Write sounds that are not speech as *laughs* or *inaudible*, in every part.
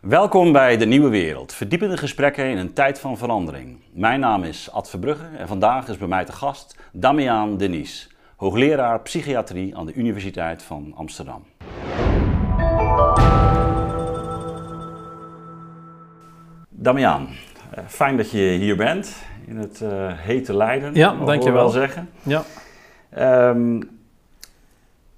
Welkom bij De Nieuwe Wereld, verdiepende gesprekken in een tijd van verandering. Mijn naam is Ad Verbrugge en vandaag is bij mij te gast Damiaan Denies, hoogleraar psychiatrie aan de Universiteit van Amsterdam. Damiaan, eh, fijn dat je hier bent in het uh, hete Leiden. Ja, dankjewel. wel zeggen. Ja. Um,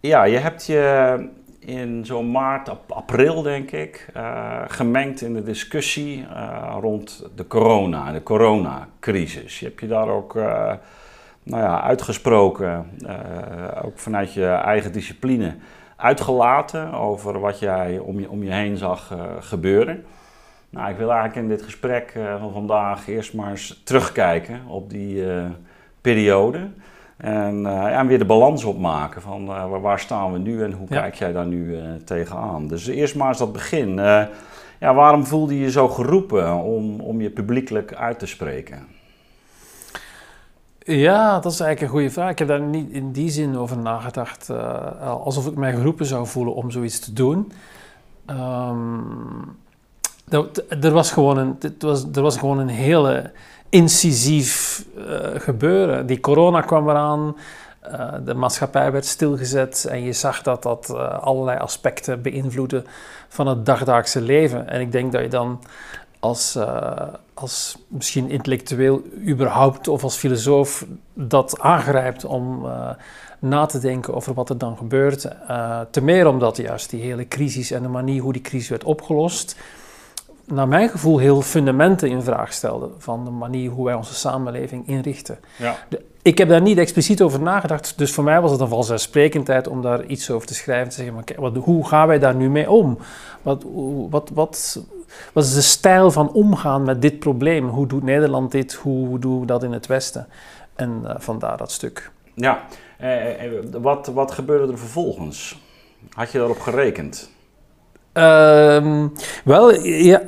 ja, je hebt je in zo'n maart, april denk ik, uh, gemengd in de discussie uh, rond de corona de coronacrisis. Je hebt je daar ook uh, nou ja, uitgesproken, ook vanuit je eigen discipline, uitgelaten over wat jij om je, om je heen zag gebeuren. Nou, ik wil eigenlijk in dit gesprek van vandaag eerst maar eens terugkijken op die periode. En, uh, en weer de balans opmaken van uh, waar staan we nu en hoe kijk jij daar nu uh, tegenaan. Dus eerst maar eens dat begin. ja, waarom voelde je je zo geroepen om, om je publiekelijk uit te spreken? Ja, dat is eigenlijk een goede vraag. Ik heb daar niet in die zin over nagedacht. alsof ik mij geroepen zou voelen om zoiets te doen. Um, er, was gewoon een, was, er was gewoon een hele incisief uh, gebeuren. Die corona kwam eraan, uh, de maatschappij werd stilgezet en je zag dat dat uh, allerlei aspecten beïnvloedde van het dagdagse leven. En ik denk dat je dan als, als misschien intellectueel überhaupt of als filosoof dat aangrijpt om na te denken over wat er dan gebeurt. te meer omdat juist die hele crisis en de manier hoe die crisis werd opgelost naar mijn gevoel heel fundamenten in vraag stelde van de manier hoe wij onze samenleving inrichten. Ja. ik heb daar niet expliciet over nagedacht, dus voor mij was het een vanzelfsprekendheid om daar iets over te schrijven. Te zeggen, maar kijk, wat, hoe gaan wij daar nu mee om? Wat, wat, wat, wat is de stijl van omgaan met dit probleem? Hoe doet Nederland dit? Hoe doen we dat in het Westen? En uh, vandaar dat stuk. Ja, eh, eh, wat, wat gebeurde er vervolgens? Had je daarop gerekend? Uh, wel, ja,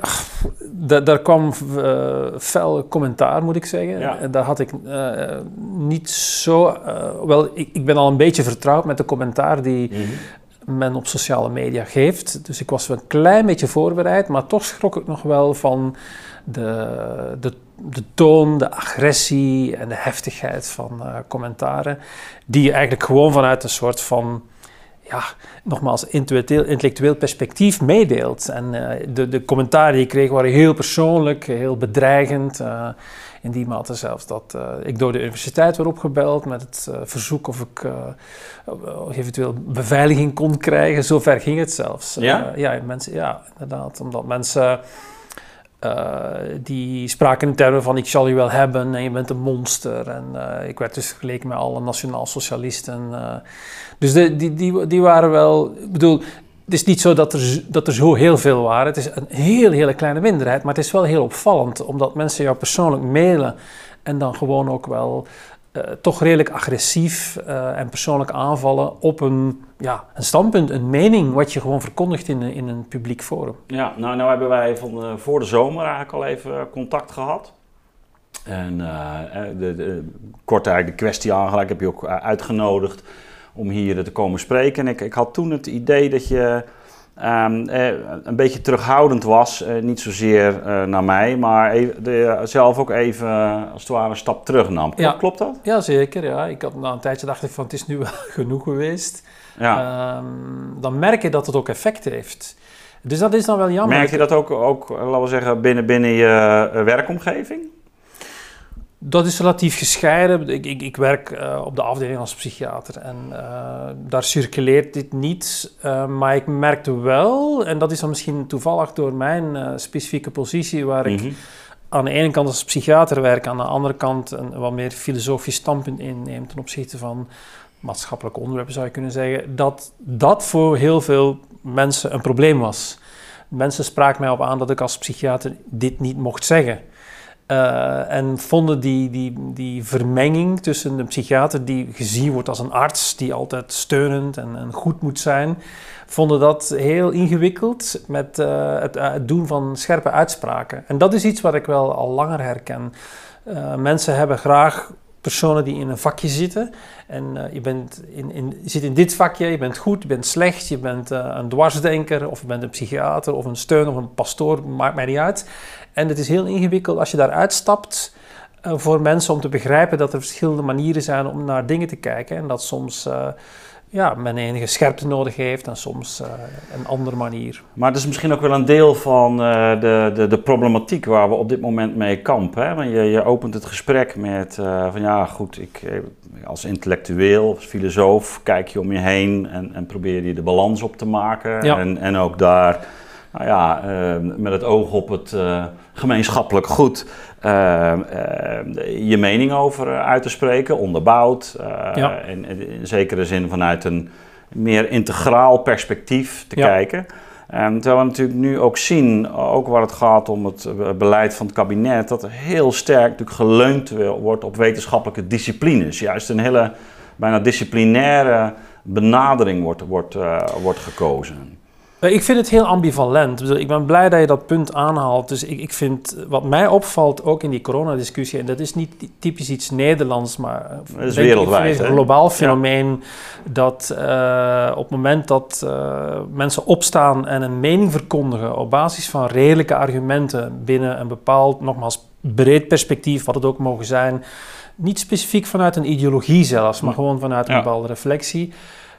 daar kwam uh, fel commentaar, moet ik zeggen. Ja. Daar had ik uh, niet zo... Uh, wel, ik, ik, ben al een beetje vertrouwd met de commentaar die mm -hmm. men op sociale media geeft. Dus ik was wel een klein beetje voorbereid, maar toch schrok ik nog wel van de, de, de toon, de agressie en de heftigheid van commentaren. Die eigenlijk gewoon vanuit een soort van ja, nogmaals, intellectueel, intellectueel perspectief meedeelt. En uh, de, de commentaren die ik kreeg waren heel persoonlijk, heel bedreigend. Uh, in die mate zelfs dat uh, ik door de universiteit werd opgebeld met het verzoek of ik eventueel beveiliging kon krijgen. Zover ging het zelfs. Ja? ja, mensen, ja, inderdaad. Omdat mensen uh, die spraken in termen van ik zal je wel hebben en je bent een monster. En uh, ik werd dus vergeleken met alle nationaal socialisten. Uh, dus de, die, die, die waren wel, ik bedoel, het is niet zo dat er, dat er zo heel veel waren. Het is een heel, hele kleine minderheid, maar het is wel heel opvallend, omdat mensen jou persoonlijk mailen en dan gewoon ook wel uh, toch redelijk agressief uh, en persoonlijk aanvallen op een, ja, een standpunt, een mening, wat je gewoon verkondigt in, in een publiek forum. Ja, nou, nou hebben wij van, voor de zomer eigenlijk al even contact gehad. En de, de, kort eigenlijk de kwestie aangeraakt, heb je ook uitgenodigd om hier te komen spreken. En ik, ik had toen het idee dat je Um, eh, een beetje terughoudend was. Eh, niet zozeer uh, naar mij, maar even, de, zelf ook even als het ware een stap terug nam. Ja. Klopt dat? Ja, zeker. Ja. Ik had, na een tijdje dacht ik van het is nu *laughs* wel genoeg geweest. Ja. Um, dan merk je dat het ook effect heeft. Dus dat is dan wel jammer. Merk je dat ook, ook laten we zeggen, binnen, binnen je werkomgeving? Dat is relatief gescheiden. Ik, ik, ik werk uh, op de afdeling als psychiater en uh, daar circuleert dit niet. Uh, maar ik merkte wel, en dat is dan misschien toevallig door mijn specifieke positie, waar ik mm -hmm. aan de ene kant als psychiater werk, aan de andere kant een wat meer filosofisch standpunt inneem ten opzichte van maatschappelijke onderwerpen, zou je kunnen zeggen, dat dat voor heel veel mensen een probleem was. Mensen spraken mij op aan dat ik als psychiater dit niet mocht zeggen. Uh, en vonden die, die, die vermenging tussen de psychiater, die gezien wordt als een arts, die altijd steunend en, en goed moet zijn, vonden dat heel ingewikkeld met uh, het, uh, het, doen van scherpe uitspraken. En dat is iets wat ik wel al langer herken. mensen hebben graag personen die in een vakje zitten. En uh, je, bent in, in, je zit in dit vakje, je bent goed, je bent slecht, je bent uh, een dwarsdenker of je bent een psychiater of een steun of een pastoor, maakt mij niet uit. En het is heel ingewikkeld als je daar uitstapt uh, voor mensen om te begrijpen dat er verschillende manieren zijn om naar dingen te kijken. En dat soms ja, men enige scherpte nodig heeft en soms uh, een andere manier. Maar het is misschien ook wel een deel van uh, de, de, de, problematiek waar we op dit moment mee kampen. Hè? Want je, je opent het gesprek met uh, van ja, goed, ik, als intellectueel, als filosoof, kijk je om je heen en, en probeer je de balans op te maken. Ja. En, en ook daar, nou ja, met het oog op het gemeenschappelijk goed uh, uh, je mening over eh, uit te spreken, onderbouwd. Ja. En, in zekere zin vanuit een meer integraal perspectief te ja. kijken. Um, terwijl we natuurlijk nu ook zien, ook waar het gaat om het beleid van het kabinet, dat er heel sterk natuurlijk geleund wordt op wetenschappelijke disciplines. Juist een hele bijna disciplinaire benadering wordt, wordt, uh, wordt gekozen. Eh, ik vind het heel ambivalent. Ik ben blij dat je dat punt aanhaalt. Dus ik, ik vind, wat mij opvalt, ook in die coronadiscussie, en dat is niet typisch iets Nederlands, maar het is wereldwijd, een globaal fenomeen, dat uh, op het moment dat uh, mensen opstaan en een mening verkondigen op basis van redelijke argumenten binnen een bepaald, nogmaals, breed perspectief, wat het ook mogen zijn, niet specifiek vanuit een ideologie zelfs, maar gewoon vanuit een bepaalde reflectie,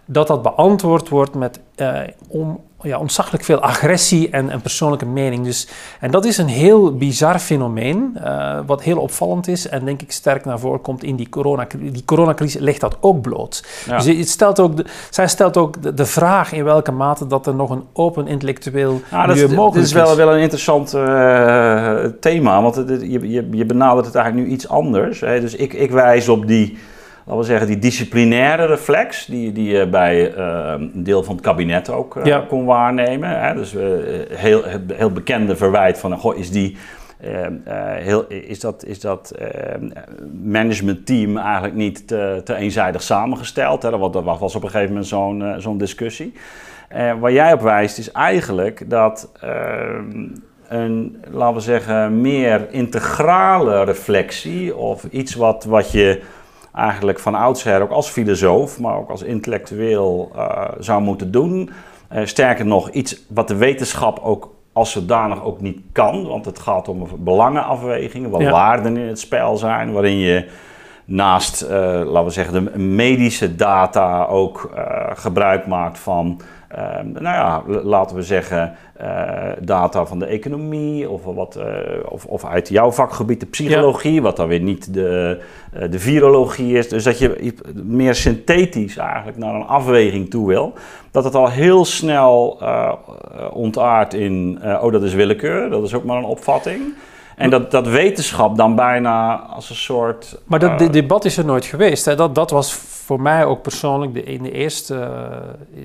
dat dat beantwoord wordt met uh, om, ja, ontzaglijk veel agressie en een persoonlijke mening. Dus, en dat is een heel bizar fenomeen, uh, wat heel opvallend is en denk ik sterk naar voren komt in die, corona, die coronacrisis, legt dat ook bloot. Ja. Dus het stelt ook de, zij stelt ook de, de, vraag in welke mate dat er nog een open intellectueel ja, dat is, mogelijk is. Dit is wel, wel een interessant uh, thema, want het, je, je, je benadert het eigenlijk nu iets anders. Hè? Dus ik, ik wijs op die laten we zeggen, die disciplinaire reflex, die, die je bij uh, een deel van het kabinet ook uh, ja. kon waarnemen. Hè? Dus uh, heel, heel bekende verwijt van, goh, is die... heel, is dat, is dat managementteam eigenlijk niet te, te eenzijdig samengesteld? Hè? Dat was op een gegeven moment zo'n zo'n discussie. waar jij op wijst is eigenlijk dat ehm, een, laten we zeggen, meer integrale reflectie of iets wat, wat je eigenlijk van oudsher ook als filosoof, maar ook als intellectueel uh, zou moeten doen. Uh, sterker nog, iets wat de wetenschap ook als zodanig ook niet kan, want het gaat om belangenafwegingen, wat ja. waarden in het spel zijn, waarin je naast, uh, laten we zeggen, de medische data ook gebruik maakt van nou ja, laten we zeggen, uh, data van de economie of, wat, uh, of, of, uit jouw vakgebied de psychologie, ja. wat dan weer niet de, uh, de virologie is. Dus dat je meer synthetisch eigenlijk naar een afweging toe wil. Dat het al heel snel ontaart in, oh dat is willekeur, dat is ook maar een opvatting. En dat, dat wetenschap dan bijna als een soort. Maar dat debat is er nooit geweest. Hè? Dat, dat was voor mij ook persoonlijk de, in de eerste, uh,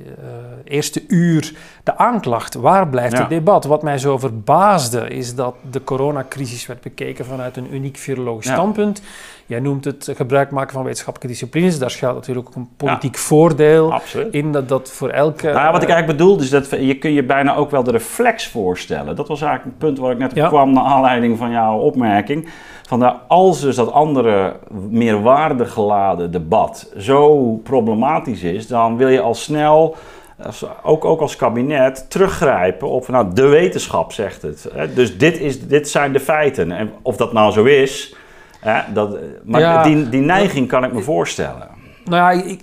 eerste uur de aanklacht. Waar blijft ja. het debat? Wat mij zo verbaasde is dat de coronacrisis werd bekeken vanuit een uniek virologisch ja. standpunt. Jij noemt het gebruik maken van wetenschappelijke disciplines. Daar schuilt natuurlijk ook een politiek ja. voordeel Absoluut. in dat dat voor elke... Nou ja, wat ik eigenlijk bedoel is dat je kun je bijna ook wel de reflex voorstellen. Dat was eigenlijk een punt waar ik net op kwam naar aanleiding van jouw opmerking. Van daar, als dus dat andere meer waardegeladen debat zo problematisch is, dan wil je al snel ook, ook als kabinet teruggrijpen op, nou, de wetenschap zegt het. Dus dit, is, dit zijn de feiten. En of dat nou zo is, dat, maar ja, die, die neiging kan ik me voorstellen. Nou ja, ik,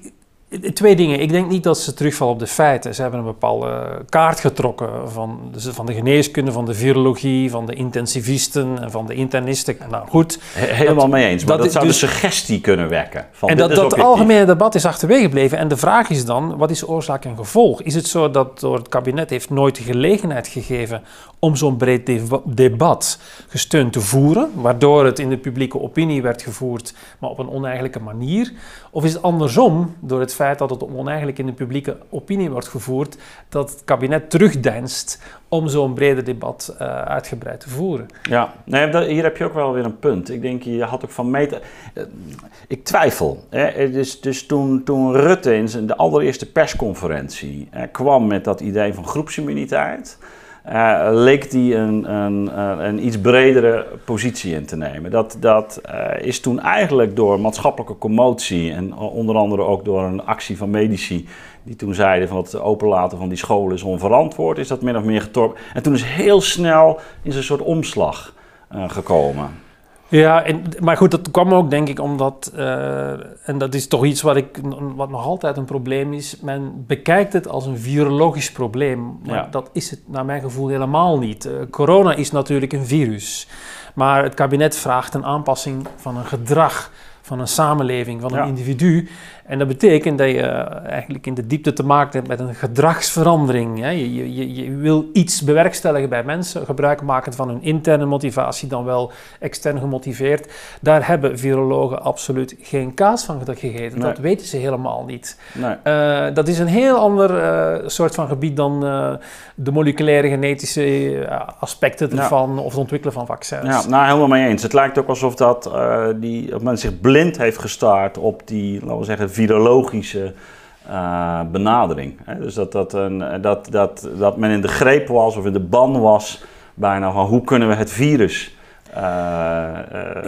Twee dingen. Ik denk niet dat ze terugvallen op de feiten. Ze hebben een bepaalde kaart getrokken van, dus van de geneeskunde, van de virologie, van de intensivisten en van de internisten. Nou goed. Helemaal dat, mee eens. Maar dat, dat zou dus, de suggestie kunnen wekken. Van, en dat, dat algemene debat is achterwege gebleven. En de vraag is dan, wat is oorzaak en gevolg? Is het zo dat door het kabinet heeft nooit de gelegenheid gegeven om zo'n breed debat gesteund te voeren, waardoor het in de publieke opinie werd gevoerd, maar op een oneigenlijke manier? Of is het andersom, door het feit dat het oneigenlijk in de publieke opinie wordt gevoerd, dat het kabinet terugdeinst om zo'n brede debat uh, uitgebreid te voeren? Ja, nee, hier heb je ook wel weer een punt. Ik denk, je had ook van meten. Uh, ik twijfel. Hè? Dus, dus toen, toen Rutte in zijn de allereerste persconferentie kwam met dat idee van groepsimmuniteit. Uh, leek die een, een, een, iets bredere positie in te nemen. Dat, dat is toen eigenlijk door maatschappelijke commotie en onder andere ook door een actie van medici die toen zeiden van het openlaten van die scholen is onverantwoord, is dat min of meer getorpen. En toen is heel snel in zo'n soort omslag gekomen. Ja, en, maar goed, dat kwam ook denk ik omdat, uh, en dat is toch iets wat, ik, wat nog altijd een probleem is, men bekijkt het als een virologisch probleem. Maar dat is het naar mijn gevoel helemaal niet. Uh, corona is natuurlijk een virus, maar het kabinet vraagt een aanpassing van een gedrag van een samenleving, van een individu. En dat betekent dat je eh, eigenlijk in de diepte te maken hebt met een gedragsverandering. Hè. Je, je, je, wil iets bewerkstelligen bij mensen, gebruik maken van hun interne motivatie, dan wel extern gemotiveerd. Daar hebben virologen absoluut geen kaas van gegeten. Dat weten ze helemaal niet. Nee. Uh, dat is een heel ander uh, soort van gebied dan de moleculaire genetische aspecten ervan of het ontwikkelen van vaccins. Ja, nou helemaal mee eens. Het lijkt ook alsof dat, die, dat men zich blind heeft gestaard op die, laten we zeggen, virologische uh, benadering. Dus dat, dat, een, dat, dat, dat men in de greep was of in de ban was bijna van hoe kunnen we het virus... Uh,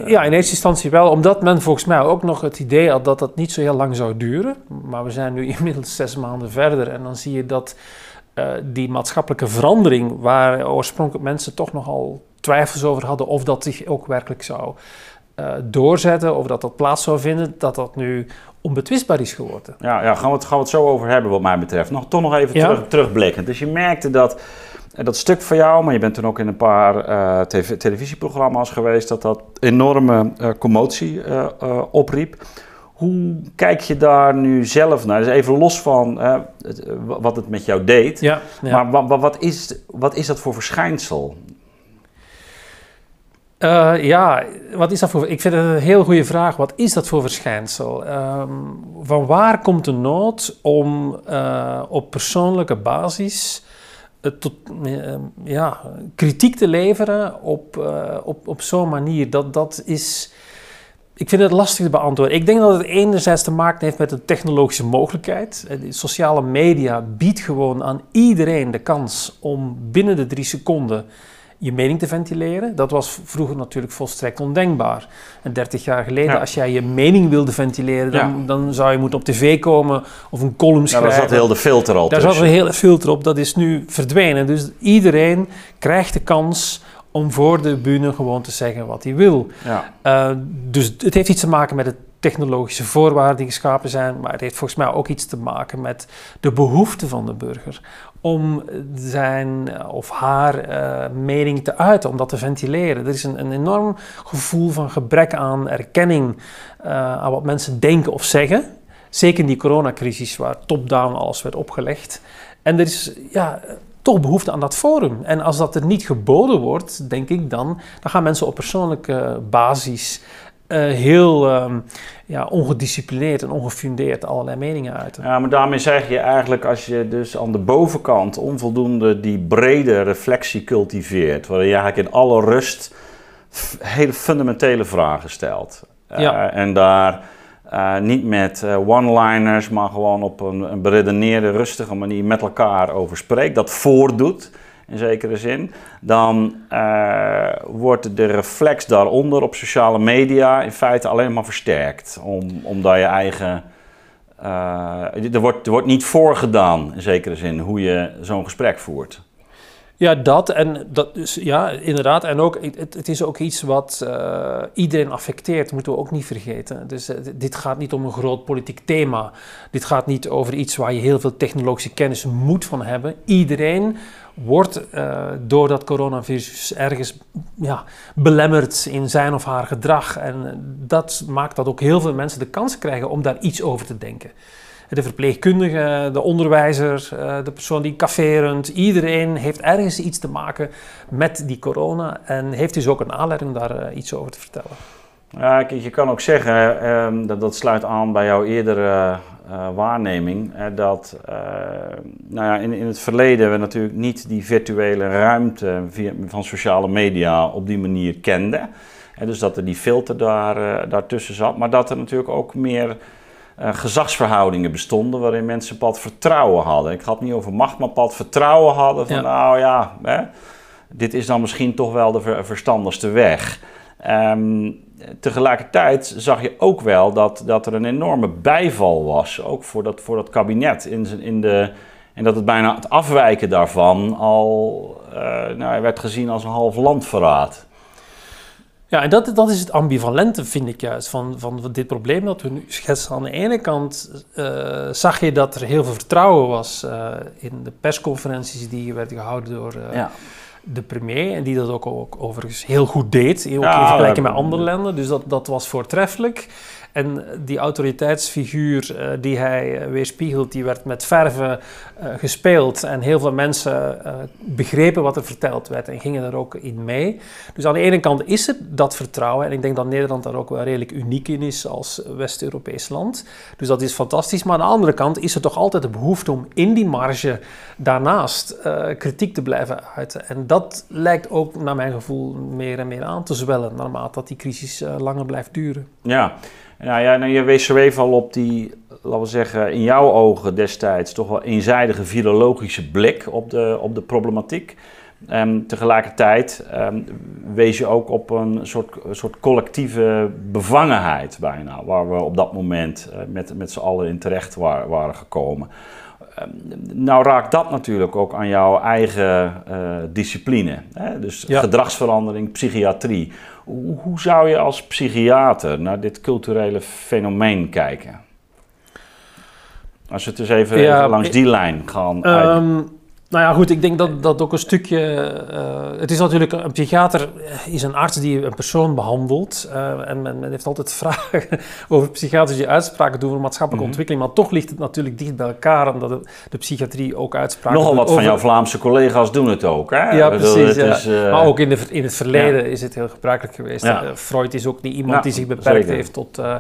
ja, in eerste instantie wel, omdat men volgens mij ook nog het idee had dat dat niet zo heel lang zou duren. Maar we zijn nu *laughs* inmiddels zes maanden verder en dan zie je dat die maatschappelijke verandering, waar oorspronkelijk mensen toch nogal twijfels over hadden of dat zich ook werkelijk zou uh, doorzetten of dat dat plaats zou vinden, dat dat nu onbetwistbaar is geworden. Ja, ja gaan, we het, gaan we het zo over hebben wat mij betreft. Nog, toch nog even terug, terugblikkend. Dus je merkte dat eh, dat stuk van jou, maar je bent toen ook in een paar uh, TV, televisieprogramma's geweest, dat dat enorme uh, commotie opriep. Hoe kijk je daar nu zelf naar? Dus even los van wat het met jou deed. Ja, ja. Maar wat, wat, is, wat is dat voor verschijnsel? Uh, ja, wat is dat voor... Ik vind het een heel goede vraag. Wat is dat voor verschijnsel? Um, van waar komt de nood om uh, op persoonlijke basis uh, tot, ja, kritiek te leveren op, op, op zo'n manier? Dat, dat is... Ik vind het lastig te beantwoorden. Ik denk dat het enerzijds te maken heeft met een technologische mogelijkheid. De sociale media biedt gewoon aan iedereen de kans om binnen de drie seconden je mening te ventileren. Dat was vroeger natuurlijk volstrekt ondenkbaar. En 30 jaar geleden, als jij je mening wilde ventileren, dan, dan, zou je moeten op tv komen of een column schrijven. Ja, daar zat heel de filter al Daar zat een hele filter op, dat is nu verdwenen. Dus iedereen krijgt de kans om voor de bühne gewoon te zeggen wat hij wil. Ja. Uh, dus het heeft iets te maken met het technologische voorwaarden die geschapen zijn, maar het heeft volgens mij ook iets te maken met de behoefte van de burger om zijn of haar uh, mening te uiten, om dat te ventileren. Er is een, een enorm gevoel van gebrek aan erkenning uh, aan wat mensen denken of zeggen. Zeker in die coronacrisis, waar top-down alles werd opgelegd. En er is ja, toch behoefte aan dat forum. En als dat er niet geboden wordt, denk ik dan, dan gaan mensen op persoonlijke basis uh, heel um, ja, ongedisciplineerd en ongefundeerd allerlei meningen uiten. Ja, maar daarmee zeg je eigenlijk als je dus aan de bovenkant onvoldoende die brede reflectie cultiveert, waarin je eigenlijk in alle rust hele fundamentele vragen stelt. Uh, ja. En daar uh, niet met one-liners, maar gewoon op een, een beredeneerde, rustige manier met elkaar over spreekt, dat voordoet in zekere zin, dan uh, wordt de reflex daaronder op sociale media in feite alleen maar versterkt. Om, omdat je eigen. Uh, er, wordt, er wordt niet voorgedaan in zekere zin hoe je zo'n gesprek voert. Ja, dat en dat dus ja, inderdaad. En ook, het, is ook iets wat uh, iedereen affecteert, moeten we ook niet vergeten. Dus dit gaat niet om een groot politiek thema. Dit gaat niet over iets waar je heel veel technologische kennis moet van hebben. Iedereen wordt uh, door dat coronavirus ergens ja, belemmerd in zijn of haar gedrag. En dat maakt dat ook heel veel mensen de kans krijgen om daar iets over te denken. De verpleegkundige, de onderwijzer, eh, de persoon die café runt, iedereen heeft ergens iets te maken met die corona en heeft dus ook een aanleiding om daar eh, iets over te vertellen. Ja, je kan ook zeggen, ehm, dat, dat sluit aan bij jouw eerdere uh, waarneming, dat uh, nou ja, in, in het verleden we natuurlijk niet die virtuele ruimte via, van sociale media op die manier kenden. dus dat er die filter daar, uh, daartussen zat, maar dat er natuurlijk ook meer gezagsverhoudingen bestonden waarin mensen pad vertrouwen hadden. Ik had niet over macht, maar pad vertrouwen hadden van nou ja, hè, dit is dan misschien toch wel de ver verstandigste weg. Um, tegelijkertijd zag je ook wel dat, dat er een enorme bijval was, ook voor dat, voor dat kabinet. In, in de, en dat het bijna het afwijken daarvan al uh, nou, werd gezien als een half landverraad. Ja, en dat, dat is het ambivalente, vind ik juist, van, van dit probleem dat we nu schetsen. Aan de ene kant uh, zag je dat er heel veel vertrouwen was uh, in de persconferenties die werden gehouden door uh, ja de premier, en die dat ook, ook overigens heel goed deed, ook in vergelijking met andere landen. Dus dat, dat was voortreffelijk. En die autoriteitsfiguur uh, die hij uh, weerspiegelt, die werd met verve uh, gespeeld. En heel veel mensen begrepen wat er verteld werd en gingen er ook in mee. Dus aan de ene kant is er dat vertrouwen. En ik denk dat Nederland daar ook wel redelijk uniek in is als West-Europees land. Dus dat is fantastisch. Maar aan de andere kant is er toch altijd de behoefte om in die marge daarnaast kritiek te blijven uiten. En dat lijkt ook naar mijn gevoel meer en meer aan te zwellen naarmate dat die crisis langer blijft duren. Ja. Nou ja, nou, je wees zo even al op die, laten we zeggen, in jouw ogen destijds toch wel eenzijdige virologische blik op de, op de problematiek. Um, tegelijkertijd um, wees je ook op een soort, soort collectieve bevangenheid bijna, waar we op dat moment uh, met, met z'n allen in terecht waren gekomen. Um, nou raakt dat natuurlijk ook aan jouw eigen uh, discipline. Hè? Dus ja. gedragsverandering, psychiatrie. Hoe, hoe zou je als psychiater naar dit culturele fenomeen kijken? Als we het dus even, ja, even langs die lijn gaan. Um, nou ja, goed, ik denk dat dat ook een stukje. Uh, het is natuurlijk een psychiater, is een arts die een persoon behandelt. Uh, en men, men, heeft altijd *laughs* vragen over psychiatrische uitspraken doen voor maatschappelijke mm -hmm. ontwikkeling. Maar toch ligt het natuurlijk dicht bij elkaar, omdat de, de psychiatrie ook uitspraken Nogal wat over... van jouw Vlaamse collega's doen het ook, hè? Ja, precies. Ja. Is, uh... Maar ook in, de, in het verleden ja. is het heel gebruikelijk geweest. Ja. Freud is ook niet iemand die zich beperkt zeker. heeft tot eh,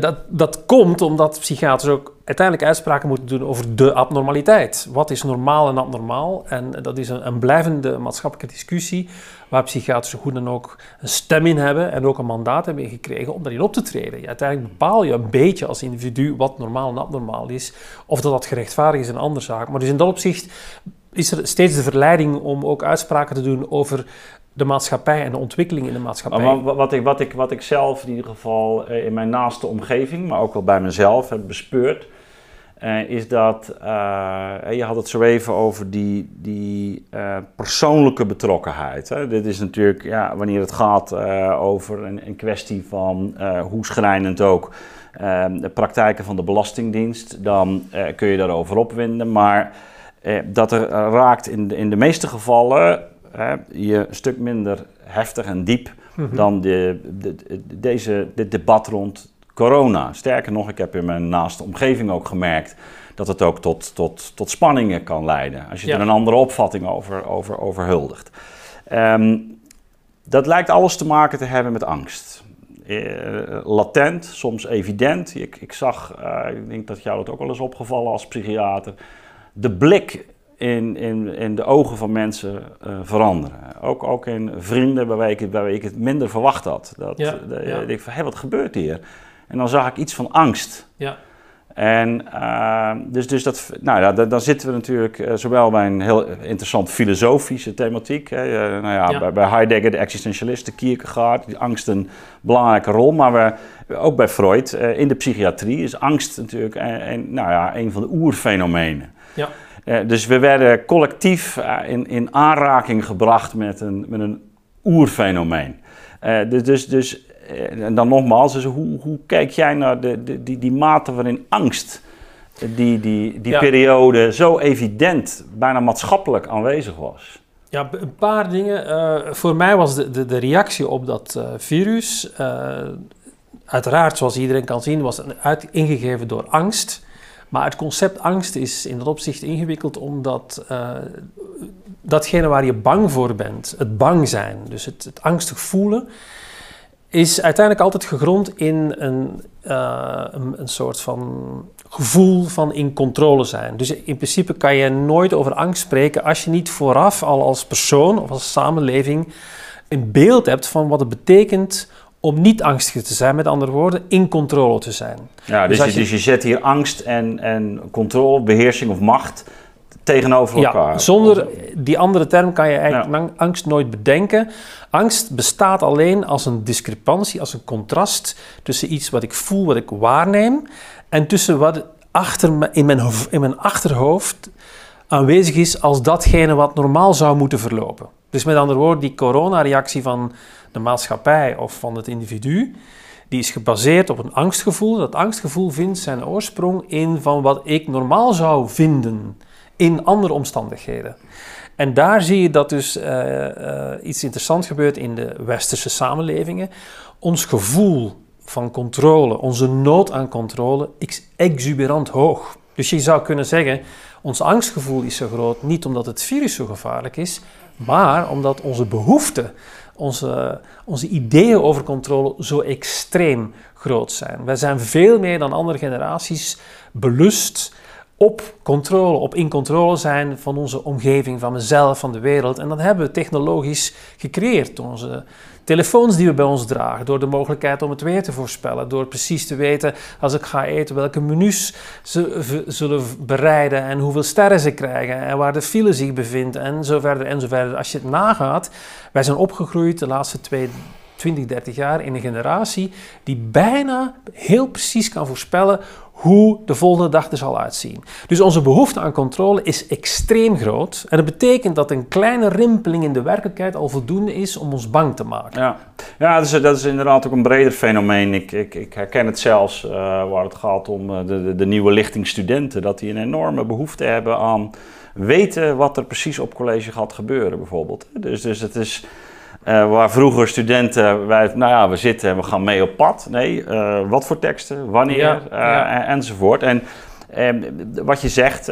dat, dat komt omdat psychiaters ook uiteindelijk uitspraken moeten doen over de abnormaliteit. Wat is normaal en abnormaal? En dat is een, een blijvende maatschappelijke discussie waar psychiaters goed dan ook een stem in hebben en ook een mandaat hebben gekregen om daarin op te treden. Uiteindelijk bepaal je een beetje als individu wat normaal en abnormaal is. Of dat dat gerechtvaardigd is, een andere zaak. Maar dus in dat opzicht is er steeds de verleiding om ook uitspraken te doen over de maatschappij en de ontwikkeling in de maatschappij. Wat, ik, wat, ik, wat ik zelf in ieder geval eh, in mijn naaste omgeving, maar ook wel bij mezelf heb bespeurd, uh, is dat, uh, je had het zo even over die, die persoonlijke betrokkenheid. Hè? Dit is natuurlijk, ja, wanneer het gaat over een, een, kwestie van hoe schrijnend ook de praktijken van de Belastingdienst, dan kun je daarover opwinden. Maar dat er raakt in in de meeste gevallen hè, je een stuk minder heftig en diep mm-hmm. dan de, de, deze, dit debat rond corona. Sterker nog, ik heb in mijn naaste omgeving ook gemerkt dat het ook tot, tot, tot spanningen kan leiden. Als je ja. er een andere opvatting over, over, over huldigt. Um, dat lijkt alles te maken te hebben met angst. Uh, latent, soms evident. Ik, ik zag, uh, ik denk dat jou dat ook wel eens opgevallen als psychiater. De blik in, in, in de ogen van mensen uh, veranderen. Ook, ook in vrienden waarbij ik, waarbij ik het minder verwacht had. Dat, ja, de, ja. Ik denk van, hé, wat gebeurt hier? En dan zag ik iets van angst. Ja. En uh, dus, dus dat, nou ja, dan, zitten we natuurlijk uh, zowel bij een heel interessant filosofische thematiek. Hè, uh, nou ja, ja, Bij, bij, Heidegger, de existentialisten, Kierkegaard, die angst een belangrijke rol. Maar we, ook bij Freud, in de psychiatrie, is angst natuurlijk een, een, nou ja, een van de oerfenomenen. Ja. Uh, dus we werden collectief uh, in, in aanraking gebracht met een, met een oerfenomeen. Uh, dus, dus, dus en dan nogmaals, dus hoe, hoe kijk jij naar de, de, die, die mate waarin angst, die, die, die ja. periode zo evident, bijna maatschappelijk aanwezig was? Ja, een paar dingen. voor mij was de, de, de reactie op dat virus, uiteraard zoals iedereen kan zien, was uit, ingegeven door angst. Maar het concept angst is in dat opzicht ingewikkeld omdat uh, datgene waar je bang voor bent, het bang zijn, dus het, het angstig voelen, is uiteindelijk altijd gegrond in een, uh, een, een, soort van gevoel van in controle zijn. Dus in principe kan je nooit over angst spreken als je niet vooraf al als persoon of als samenleving een beeld hebt van wat het betekent om niet angstig te zijn, met andere woorden, in controle te zijn. Ja, dus, dus, je, dus je zet hier angst en, en controle, beheersing of macht tegenover elkaar. Ja, zonder die andere term kan je eigenlijk angst nooit bedenken. Angst bestaat alleen als een discrepantie, als een contrast tussen iets wat ik voel, wat ik waarneem, en tussen wat achter me, in, mijn, in mijn achterhoofd aanwezig is als datgene wat normaal zou moeten verlopen. Dus met andere woorden, die coronareactie van de maatschappij of van het individu, die is gebaseerd op een angstgevoel. Dat angstgevoel vindt zijn oorsprong in van wat ik normaal zou vinden in andere omstandigheden. En daar zie je dat dus uh, iets interessants gebeurt in de westerse samenlevingen. Ons gevoel van controle, onze nood aan controle, is exuberant hoog. Dus je zou kunnen zeggen, ons angstgevoel is zo groot niet omdat het virus zo gevaarlijk is, maar omdat onze behoefte, onze, onze ideeën over controle zo extreem groot zijn. Wij zijn veel meer dan andere generaties belust op controle, op in controle zijn van onze omgeving, van mezelf, van de wereld. En dat hebben we technologisch gecreëerd onze telefoons die we bij ons dragen, door de mogelijkheid om het weer te voorspellen, door precies te weten als ik ga eten welke menus ze zullen bereiden en hoeveel sterren ze krijgen en waar de file zich bevindt en zo verder en zo verder. Als je het nagaat, wij zijn opgegroeid de laatste twee 20, 30 jaar in een generatie die bijna heel precies kan voorspellen hoe de volgende dag er zal uitzien. Dus onze behoefte aan controle is extreem groot. En dat betekent dat een kleine rimpeling in de werkelijkheid al voldoende is om ons bang te maken. Ja, ja dat, is, dat is inderdaad ook een breder fenomeen. Ik, ik, ik herken het zelfs uh, waar het gaat om uh, de, de, de, nieuwe lichting studenten. Dat die een enorme behoefte hebben aan weten wat er precies op college gaat gebeuren, bijvoorbeeld. Dus, dus het is uh, waar vroeger studenten, wij, nou ja, we zitten en we gaan mee op pad. Nee, uh, wat voor teksten, wanneer ja, uh, ja. enzovoort. En ehm, wat je zegt,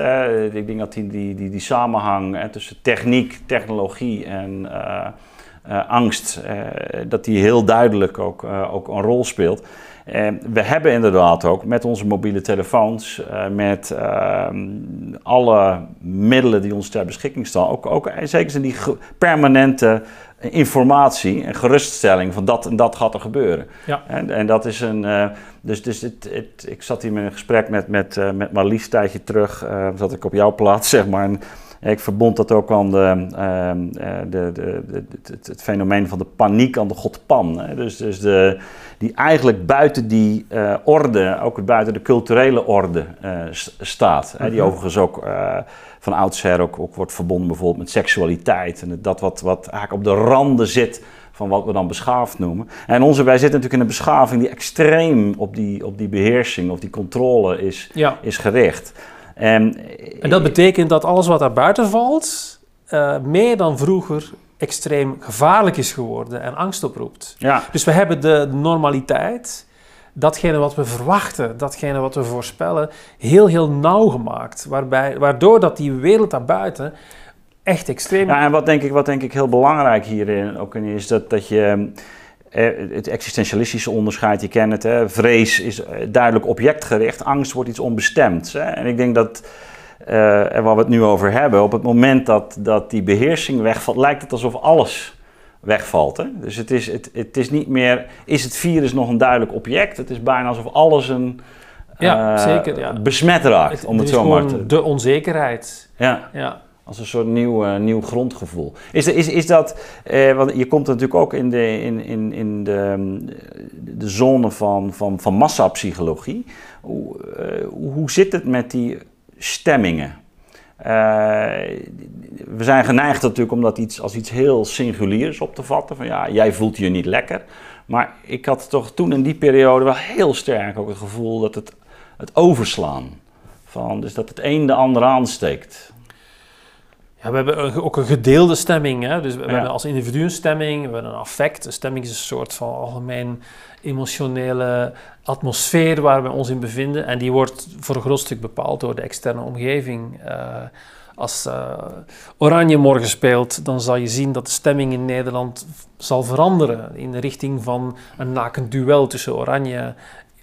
ik denk dat die, die, die, die samenhang tussen techniek, technologie en angst, dat die heel duidelijk ook, ook een rol speelt. we hebben inderdaad ook met onze mobiele telefoons, met ehm, alle middelen die ons ter beschikking staan, ook, ook zeker in die permanente informatie en geruststelling van dat en dat gaat er gebeuren. Ja. En, en dat is een. Uh, dus dus het, het, ik zat hier met een gesprek met, met, uh, met Marlies een tijdje terug. Uh, zat ik op jouw plaats, *laughs* zeg maar. En ik verbond dat ook aan de, ehm, de, de, de, het, het, fenomeen van de paniek aan de god Pan. Hè. Dus, dus de, die eigenlijk buiten die orde, ook buiten de culturele orde staat. Hè, die mhm. overigens ook van oudsher ook, ook wordt verbonden bijvoorbeeld met seksualiteit. En dat wat, wat eigenlijk op de randen zit van wat we dan beschaafd noemen. En onze, wij zitten natuurlijk in een beschaving die extreem op die, op die beheersing of die controle is, is gericht. En, en dat betekent dat alles wat daar buiten valt, uh, meer dan vroeger extreem gevaarlijk is geworden en angst oproept. Ja. Dus we hebben de normaliteit datgene wat we verwachten, datgene wat we voorspellen, heel, heel nauw gemaakt. Waarbij, waardoor dat die wereld daarbuiten echt extreem... Ja, en wat denk ik, wat denk ik heel belangrijk hierin ook in is, dat, dat je... Eh, het existentialistische onderscheid, je kent het, hè? vrees is eh, duidelijk objectgericht, angst wordt iets onbestemds. Hè? En ik denk dat, uh, en waar we het nu over hebben, op het moment dat, dat die beheersing wegvalt, lijkt het alsof alles wegvalt. Hè? Dus het is, het, het is niet meer, is het virus nog een duidelijk object? Het is bijna alsof alles een ja, uh, zeker, ja. besmet raakt, om het, zo maar te... de onzekerheid. Ja. ja. Als een soort nieuw, uh, nieuw grondgevoel. Is, is, is dat, uh, want je komt natuurlijk ook in de, in, in, in de, de zone van, van, van massapsychologie. Hoe, hoe zit het met die stemmingen? We zijn geneigd natuurlijk om dat iets, als iets heel singuliers op te vatten. Van ja, jij voelt je niet lekker. Maar ik had toch toen in die periode wel heel sterk ook het gevoel dat het, het overslaan. Van, dus dat het een de ander aansteekt. Ja, we hebben ook een gedeelde stemming. Hè? Dus we hebben als individu een stemming, we hebben een affect. Een stemming is een soort van algemeen emotionele atmosfeer waar we ons in bevinden. En die wordt voor een groot stuk bepaald door de externe omgeving. Uh, als uh, Oranje morgen speelt, dan zal je zien dat de stemming in Nederland zal veranderen in de richting van een nakend duel tussen Oranje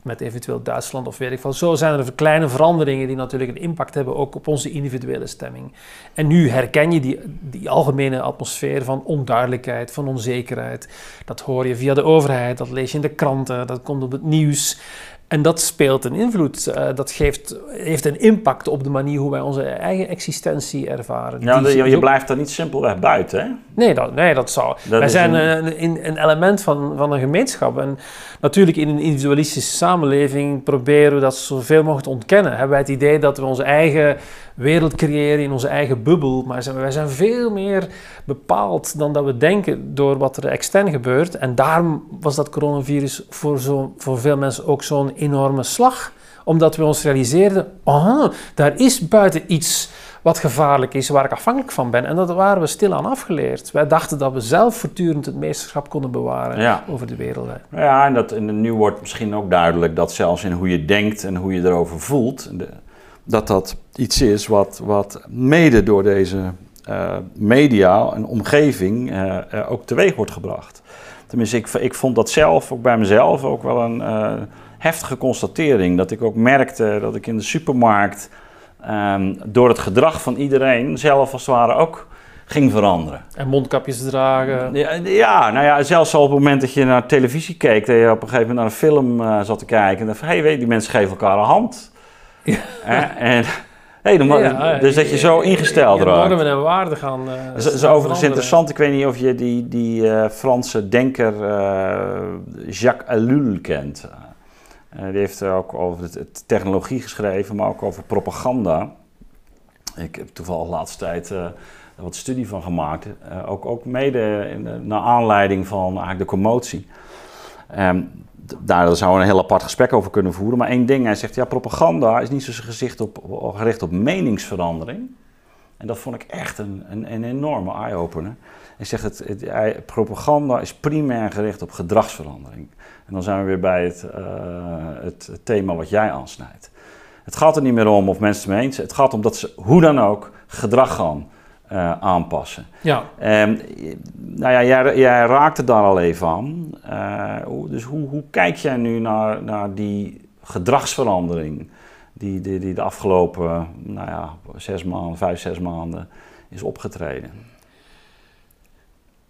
met eventueel Duitsland of weet ik veel. Zo zijn er kleine veranderingen die natuurlijk een impact hebben ook op onze individuele stemming. En nu herken je die, die algemene atmosfeer van onduidelijkheid, van onzekerheid. Dat hoor je via de overheid, dat lees je in de kranten, dat komt op het nieuws. En dat speelt een invloed. Uh, dat geeft, heeft een impact op de manier hoe wij onze eigen existentie ervaren. Ja, je, je, blijft er niet simpelweg buiten, hè? Nee, dat, nee, dat zou... wij zijn een, een, een, element van, van een gemeenschap. En natuurlijk in een individualistische samenleving proberen we dat zoveel mogelijk te ontkennen. Hebben wij het idee dat we onze eigen wereld creëren in onze eigen bubbel. Maar wij zijn veel meer bepaald dan dat we denken door wat er extern gebeurt. En daarom was dat coronavirus voor, zo, voor veel mensen ook zo'n enorme slag. Omdat we ons realiseerden, oh, daar is buiten iets wat gevaarlijk is, waar ik afhankelijk van ben. En dat waren we stilaan afgeleerd. Wij dachten dat we zelf voortdurend het meesterschap konden bewaren over de wereld. Ja, en, dat, en nu wordt misschien ook duidelijk dat zelfs in hoe je denkt en hoe je erover voelt, dat dat iets is wat, wat mede door deze uh, media en omgeving uh, uh, ook teweeg wordt gebracht. Tenminste, ik, ik vond dat zelf, ook bij mezelf, ook wel een heftige constatering. Dat ik ook merkte dat ik in de supermarkt um, door het gedrag van iedereen zelf als het ware ook ging veranderen. En mondkapjes dragen. Ja, ja, nou ja, zelfs al op het moment dat je naar televisie keek, dat je op een gegeven moment naar een film uh, zat te kijken. En dan van, hé, hey, weet die mensen geven elkaar een hand. Ja. en, hey, dan, ja, dus dat je zo ingesteld raakt. Normen en waarden gaan uh, Dat is, overigens interessant. Ik weet niet of je die, die uh, Franse denker Jacques Ellul kent. Uh, die heeft ook over het, technologie geschreven, maar ook over propaganda. Ik heb toevallig de laatste tijd uh, wat studie van gemaakt. Uh, ook, ook mede in de, naar aanleiding van eigenlijk de commotie. Um, daar zouden we een heel apart gesprek over kunnen voeren. Maar één ding, hij zegt, ja, propaganda is niet zo gezicht op, gericht op meningsverandering. En dat vond ik echt een, een, een enorme eye-opener. Hij zegt, het, het, propaganda is primair gericht op gedragsverandering. En dan zijn we weer bij het, uh, het, thema wat jij aansnijdt. Het gaat er niet meer om of mensen het mee eens Het gaat om dat ze hoe dan ook gedrag gaan uh, aanpassen. Ja. Um, nou ja, jij, jij, raakte daar al even aan. Uh, dus hoe, hoe, kijk jij nu naar, naar die gedragsverandering die, die, die de afgelopen nou ja, zes maanden, vijf, zes maanden is opgetreden?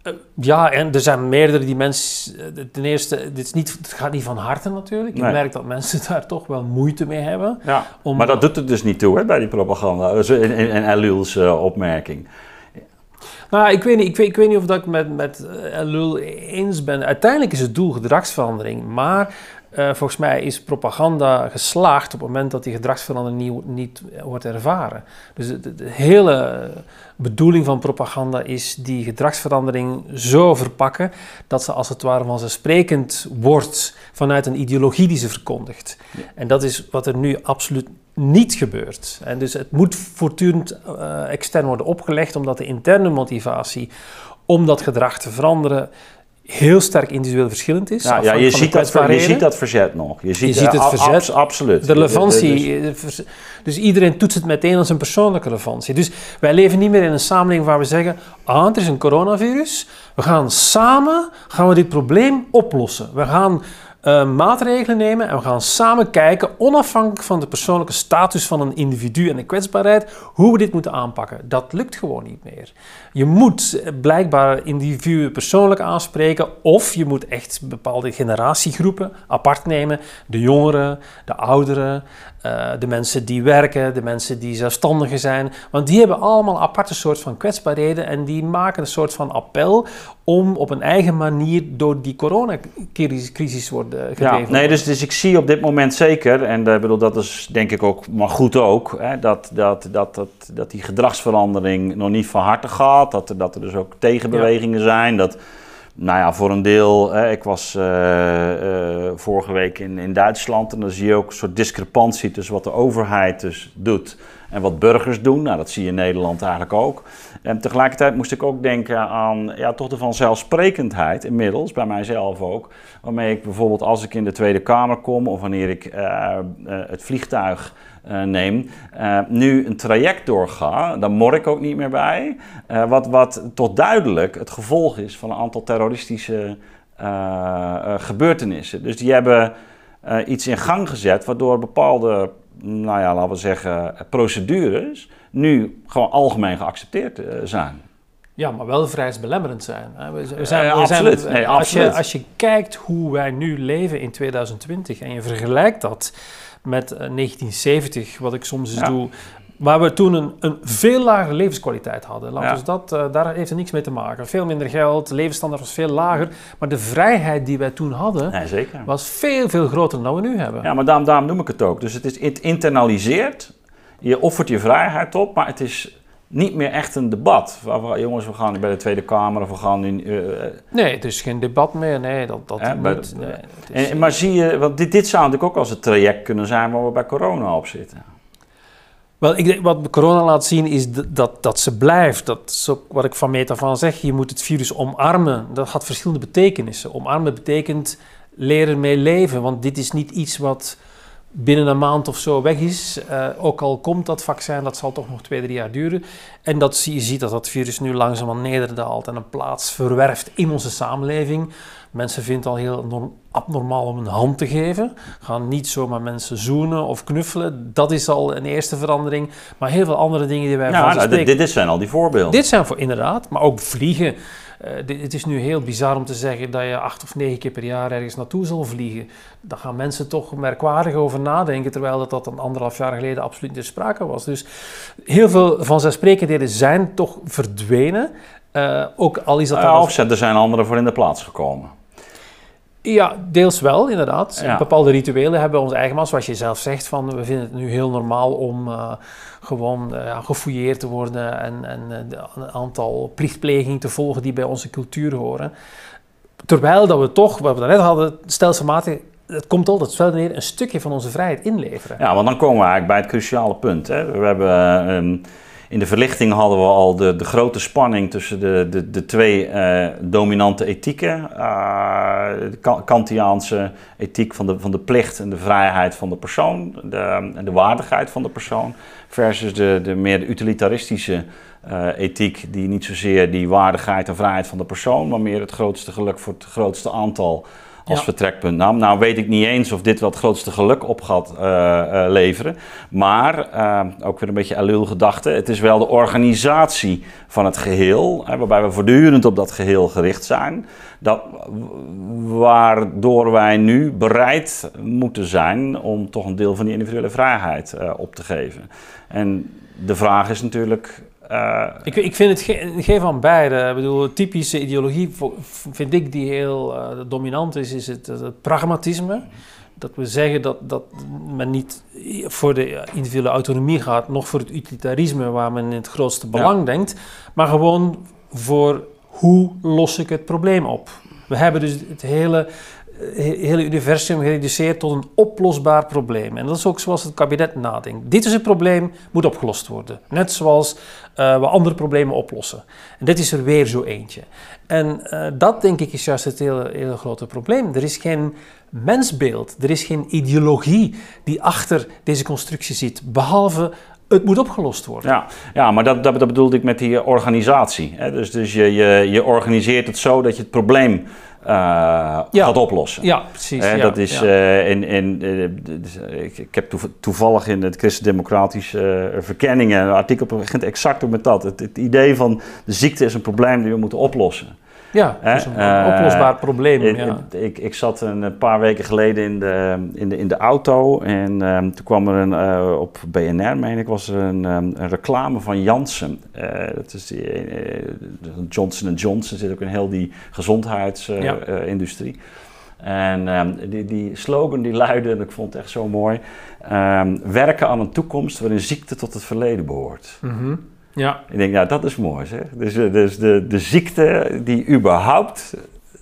Eh, ja, en er zijn meerdere die mensen. Eh, ten eerste, dit is niet, het gaat niet van harte natuurlijk. Ik merk dat mensen *laughs* daar toch wel moeite mee hebben. Ja, maar dat doet het dus niet toe hè, bij die propaganda. En, en, Elul's uh, opmerking. Nou, ik weet niet, ik weet, ik weet niet of dat ik met, met Elul eens ben. Uiteindelijk is het doel gedragsverandering. Maar uh, volgens mij is propaganda geslaagd op het moment dat die gedragsverandering niet, niet wordt ervaren. Dus de, de, hele bedoeling van propaganda is die gedragsverandering zo verpakken dat ze als het ware vanzelfsprekend wordt vanuit een ideologie die ze verkondigt. En dat is wat er nu absoluut niet gebeurt. En dus het moet voortdurend uh, extern worden opgelegd, omdat de interne motivatie om dat gedrag te veranderen heel sterk individueel verschillend is. Ja, ja je, ziet dat, je ziet dat verzet nog. Je ziet, je ziet het verzet. absoluut. De relevantie. Dus, dus iedereen toetst het meteen als een persoonlijke relevantie. Dus wij leven niet meer in een samenleving waar we zeggen... ah, er is een coronavirus. We gaan samen gaan we dit probleem oplossen. We gaan uh, maatregelen nemen en we gaan samen kijken, onafhankelijk van de persoonlijke status van een individu en de kwetsbaarheid, hoe we dit moeten aanpakken. Dat lukt gewoon niet meer. Je moet blijkbaar individuen persoonlijk aanspreken of je moet echt bepaalde generatiegroepen apart nemen. De jongeren, de ouderen, uh, de mensen die werken, de mensen die zelfstandigen zijn. Want die hebben allemaal aparte soort van kwetsbaarheden en die maken een soort van appel om op een eigen manier door die coronacrisis worden gedreven. Ja, nee, dus, dus ik zie op dit moment zeker, en uh, bedoel, dat is denk ik ook, maar goed ook, hè, dat, dat, dat, dat, dat die gedragsverandering nog niet van harte gaat. Dat, dat er dus ook tegenbewegingen zijn. Dat, nou ja, voor een deel. Hè, ik was uh, uh, vorige week in, in Duitsland en dan zie je ook een soort discrepantie tussen wat de overheid dus doet en wat burgers doen. Nou, dat zie je in Nederland eigenlijk ook. En tegelijkertijd moest ik ook denken aan ja, toch de vanzelfsprekendheid inmiddels, bij mijzelf ook. Waarmee ik bijvoorbeeld als ik in de Tweede Kamer kom of wanneer ik uh, het vliegtuig uh, neem, uh, nu een traject doorga, dan mor ik ook niet meer bij. Uh, wat, wat tot duidelijk het gevolg is van een aantal terroristische gebeurtenissen. Dus die hebben eh, iets in gang gezet waardoor bepaalde, nou ja, laten we zeggen, procedures nu gewoon algemeen geaccepteerd eh, zijn. Ja, maar wel vrijheidsbelemmerend zijn. We zijn, we zijn, absoluut. Zijn, nee, als, absoluut. Je, als je kijkt hoe wij nu leven in 2020 en je vergelijkt dat met uh, 1970, wat ik soms eens Ja. doe, waar we toen een, een veel lagere levenskwaliteit hadden. Ja. we dat, uh, daar heeft het niks mee te maken. Veel minder geld, de levensstandaard was veel lager, maar de vrijheid die wij toen hadden Nee, zeker. was veel, veel groter dan we nu hebben. Ja, maar daarom, daarom noem ik het ook. Dus het is het internaliseert. Je offert je vrijheid op, maar het is niet meer echt een debat. Jongens, we gaan bij de Tweede Kamer of we gaan in. eh, Nee, het is geen debat meer. Nee, dat, dat Hè, niet. Nee, is- en, maar zie je, want dit, dit zou natuurlijk ook als het traject kunnen zijn waar we bij corona op zitten. Wel, ik denk, wat corona laat zien is dat, dat ze blijft. Dat is ook wat ik van meet af aan zeg. Je moet het virus omarmen. Dat had verschillende betekenissen. Omarmen betekent leren mee leven. Want dit is niet iets wat binnen een maand of zo weg is. Eh, ook al komt dat vaccin, dat zal toch nog twee, drie jaar duren. En dat zie, je ziet dat dat virus nu langzaam nederdaalt en een plaats verwerft in onze samenleving. Mensen vinden het al heel norm- abnormaal om een hand te geven. Gaan niet zomaar mensen zoenen of knuffelen. Dat is al een eerste verandering. Maar heel veel andere dingen die wij Ja, van nou, dit zijn al die voorbeelden. dit zijn voor inderdaad, maar ook vliegen. Eh, het is nu heel bizar om te zeggen dat je acht of negen keer per jaar ergens naartoe zal vliegen. Daar gaan mensen toch merkwaardig over nadenken, terwijl dat, dat een anderhalf jaar geleden absoluut niet ter sprake was. Dus heel veel vanzelfsprekendheden zijn toch verdwenen. Eh, ook al is dat... Ja, dan- of er zijn anderen voor in de plaats gekomen. Ja, deels wel, inderdaad. Ja. Bepaalde rituelen hebben ons eigen, maar zoals je zelf zegt, van, we vinden het nu heel normaal om eh, gewoon ja, gefouilleerd te worden en, en eh, een aantal plichtplegingen te volgen die bij onze cultuur horen. Terwijl dat we toch, wat we daarnet hadden, stelselmatig, het komt altijd wel neer, een stukje van onze vrijheid inleveren. Ja, want dan komen we eigenlijk bij het cruciale punt. Hè. We hebben, ehm, in de verlichting hadden we al de, de grote spanning tussen de, de, de twee eh, dominante ethieken. Eh, de Ka- Kantiaanse ethiek van de, van de plicht en de vrijheid van de persoon. De, en de waardigheid van de persoon. Versus de, de meer utilitaristische eh, ethiek die niet zozeer die waardigheid en vrijheid van de persoon, maar meer het grootste geluk voor het grootste aantal als Ja. vertrekpunt nam. Nou weet ik niet eens of dit wel het grootste geluk op gaat eh, eh, leveren. Maar, eh, ook weer een beetje allul gedachte, het is wel de organisatie van het geheel, hè, waarbij we voortdurend op dat geheel gericht zijn, dat, waardoor wij nu bereid moeten zijn om toch een deel van die individuele vrijheid op te geven. En de vraag is natuurlijk... eh, Ik, ik vind het ge- geen van beide. Ik bedoel, typische ideologie vind ik die heel eh, dominant is, is het, het pragmatisme. Dat we zeggen dat, dat men niet voor de individuele autonomie gaat, nog voor het utilitarisme waar men in het grootste belang denkt, maar gewoon voor hoe los ik het probleem op. We hebben dus het hele, eh, he- hele universum gereduceerd tot een oplosbaar probleem. En dat is ook zoals het kabinet nadenkt. Dit is het probleem, moet opgelost worden. Net zoals eh, we andere problemen oplossen. En dit is er weer zo eentje. En eh, dat denk ik is juist het hele, hele grote probleem. Er is geen mensbeeld, er is geen ideologie die achter deze constructie zit, behalve het moet opgelost worden. Ja, ja maar dat, dat, dat bedoelde ik met die organisatie. Hè? Dus, dus je, je, je organiseert het zo dat je het probleem eh, gaat oplossen. Ja, precies. Ja, dat is, ja. eh, in, in, eh, dus, ik, ik heb toev- toevallig in het Christendemocratische Verkenningen een artikel begint exact ook met dat. Het, het idee van de ziekte is een probleem die we moeten oplossen. Ja, het is een eh, oplosbaar probleem. Ik, ja. ik, ik zat een paar weken geleden in de, in de, in de auto en ehm, toen kwam er een, eh, op BNR, meen ik, was er een, ehm, een reclame van Janssen. Eh, dat is die, eh, Johnson Johnson zit ook in heel die Ja. gezondheidsindustrie. en ehm, die, die slogan die luidde, en ik vond het echt zo mooi, werken aan een toekomst waarin ziekte tot het verleden behoort. Mhm. Ja. Ik denk, nou, dat is mooi, zeg. Dus, eh, dus de, de ziekte die überhaupt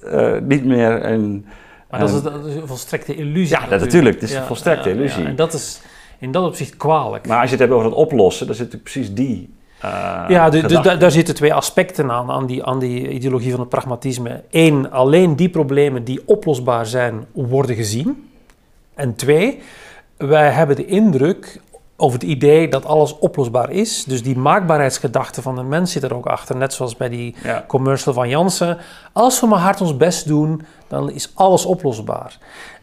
eh, niet meer een... Maar dat is, een- dat is een volstrekte illusie. Ja, dat natuurlijk. Het is een volstrekte illusie. En dat is in dat opzicht kwalijk. Maar als je het hebt over het oplossen, dan zit natuurlijk precies die eh, ja, dus, dus daar, daar zitten twee aspecten aan, aan die, aan die ideologie van het pragmatisme. Eén, alleen die problemen die oplosbaar zijn, worden gezien. En twee, wij hebben de indruk of het idee dat alles oplosbaar is. Dus die maakbaarheidsgedachte van de mens zit er ook achter. Net zoals bij die Ja. commercial van Jansen. Als we maar hard ons best doen, dan is alles oplosbaar.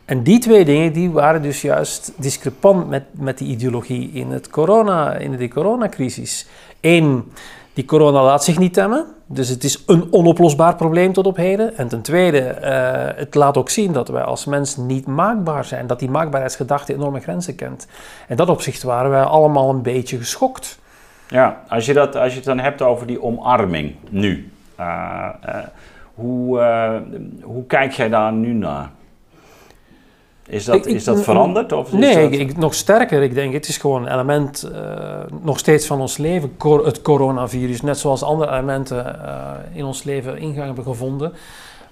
En die twee dingen die waren dus juist discrepant met, met die ideologie in, het corona, in de coronacrisis. Eén, die corona laat zich niet temmen. Dus het is een onoplosbaar probleem tot op heden. En ten tweede, uh, het laat ook zien dat wij als mens niet maakbaar zijn. Dat die maakbaarheidsgedachte enorme grenzen kent. En dat opzicht waren wij allemaal een beetje geschokt. Ja, als je, dat, als je het dan hebt over die omarming nu. Uh, uh, hoe, hoe kijk jij daar nu naar? Is dat, is dat veranderd? Of is nee, dat... Ik, nog sterker. Ik denk, het is gewoon een element uh, nog steeds van ons leven. Cor het coronavirus, net zoals andere elementen uh, in ons leven ingang hebben gevonden.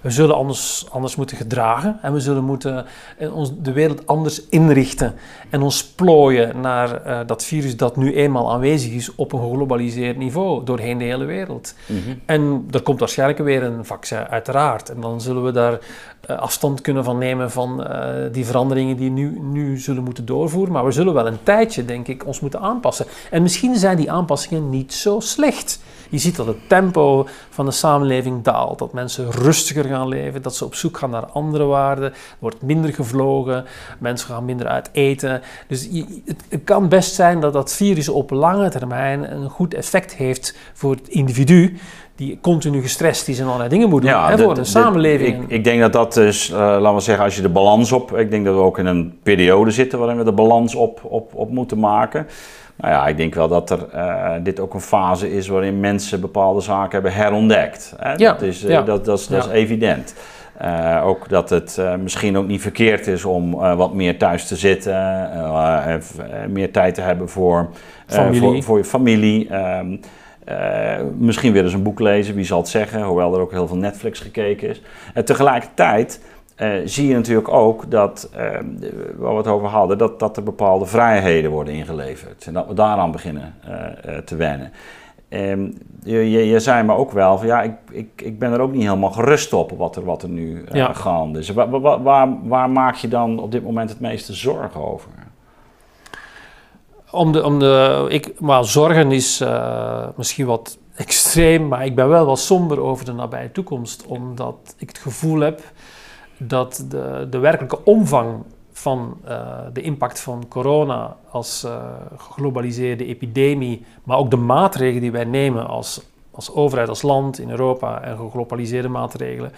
We zullen anders, anders moeten gedragen en we zullen moeten eh, ons, de wereld anders inrichten en ons plooien naar uh, dat virus dat nu eenmaal aanwezig is op een geglobaliseerd niveau doorheen de hele wereld. Mm -hmm. En er komt waarschijnlijk weer een vaccin, uiteraard. En dan zullen we daar uh, afstand kunnen van nemen van die veranderingen die nu, nu zullen moeten doorvoeren. Maar we zullen wel een tijdje, denk ik, ons moeten aanpassen. En misschien zijn die aanpassingen niet zo slecht. Je ziet dat het tempo van de samenleving daalt, dat mensen rustiger gaan leven, dat ze op zoek gaan naar andere waarden. Er wordt minder gevlogen, mensen gaan minder uit eten. Dus je, het, het, kan best zijn dat dat virus op lange termijn een goed effect heeft voor het individu. Die continu gestrest is en allerlei dingen moet doen ja, hè, voor een samenleving. Ik, ik, denk dat dat is, uh, laten we zeggen, als je de balans op. Ik denk dat we ook in een periode zitten waarin we de balans op, op, op moeten maken. Nou ja, ik denk wel dat er, uh, dit ook een fase is waarin mensen bepaalde zaken hebben herontdekt. Hè? Ja, dat, is, uh, ja. dat, dat, is, dat is evident. Uh, ook dat het misschien ook niet verkeerd is om wat meer thuis te zitten, meer tijd te hebben voor, voor, voor, je familie. Um, misschien weer eens een boek lezen, wie zal het zeggen, hoewel er ook heel veel Netflix gekeken is. En tegelijkertijd uh, zie je natuurlijk ook dat, uh, waar we het over hadden, dat, dat er bepaalde vrijheden worden ingeleverd. En dat we daaraan beginnen uh, te wennen. Um, je, je, je, zei me ook wel van ja, ik, ik, ik ben er ook niet helemaal gerust op wat er, wat er nu ja. gaande is. Waar, waar, waar, waar, maak je dan op dit moment het meeste zorgen over? Om de, om de, ik, maar zorgen is misschien wat extreem, maar ik ben wel wat somber over de nabije toekomst, omdat ik het gevoel heb dat de, de werkelijke omvang van uh, de impact van corona als uh, geglobaliseerde epidemie, maar ook de maatregelen die wij nemen als, als overheid, als land in Europa en geglobaliseerde maatregelen,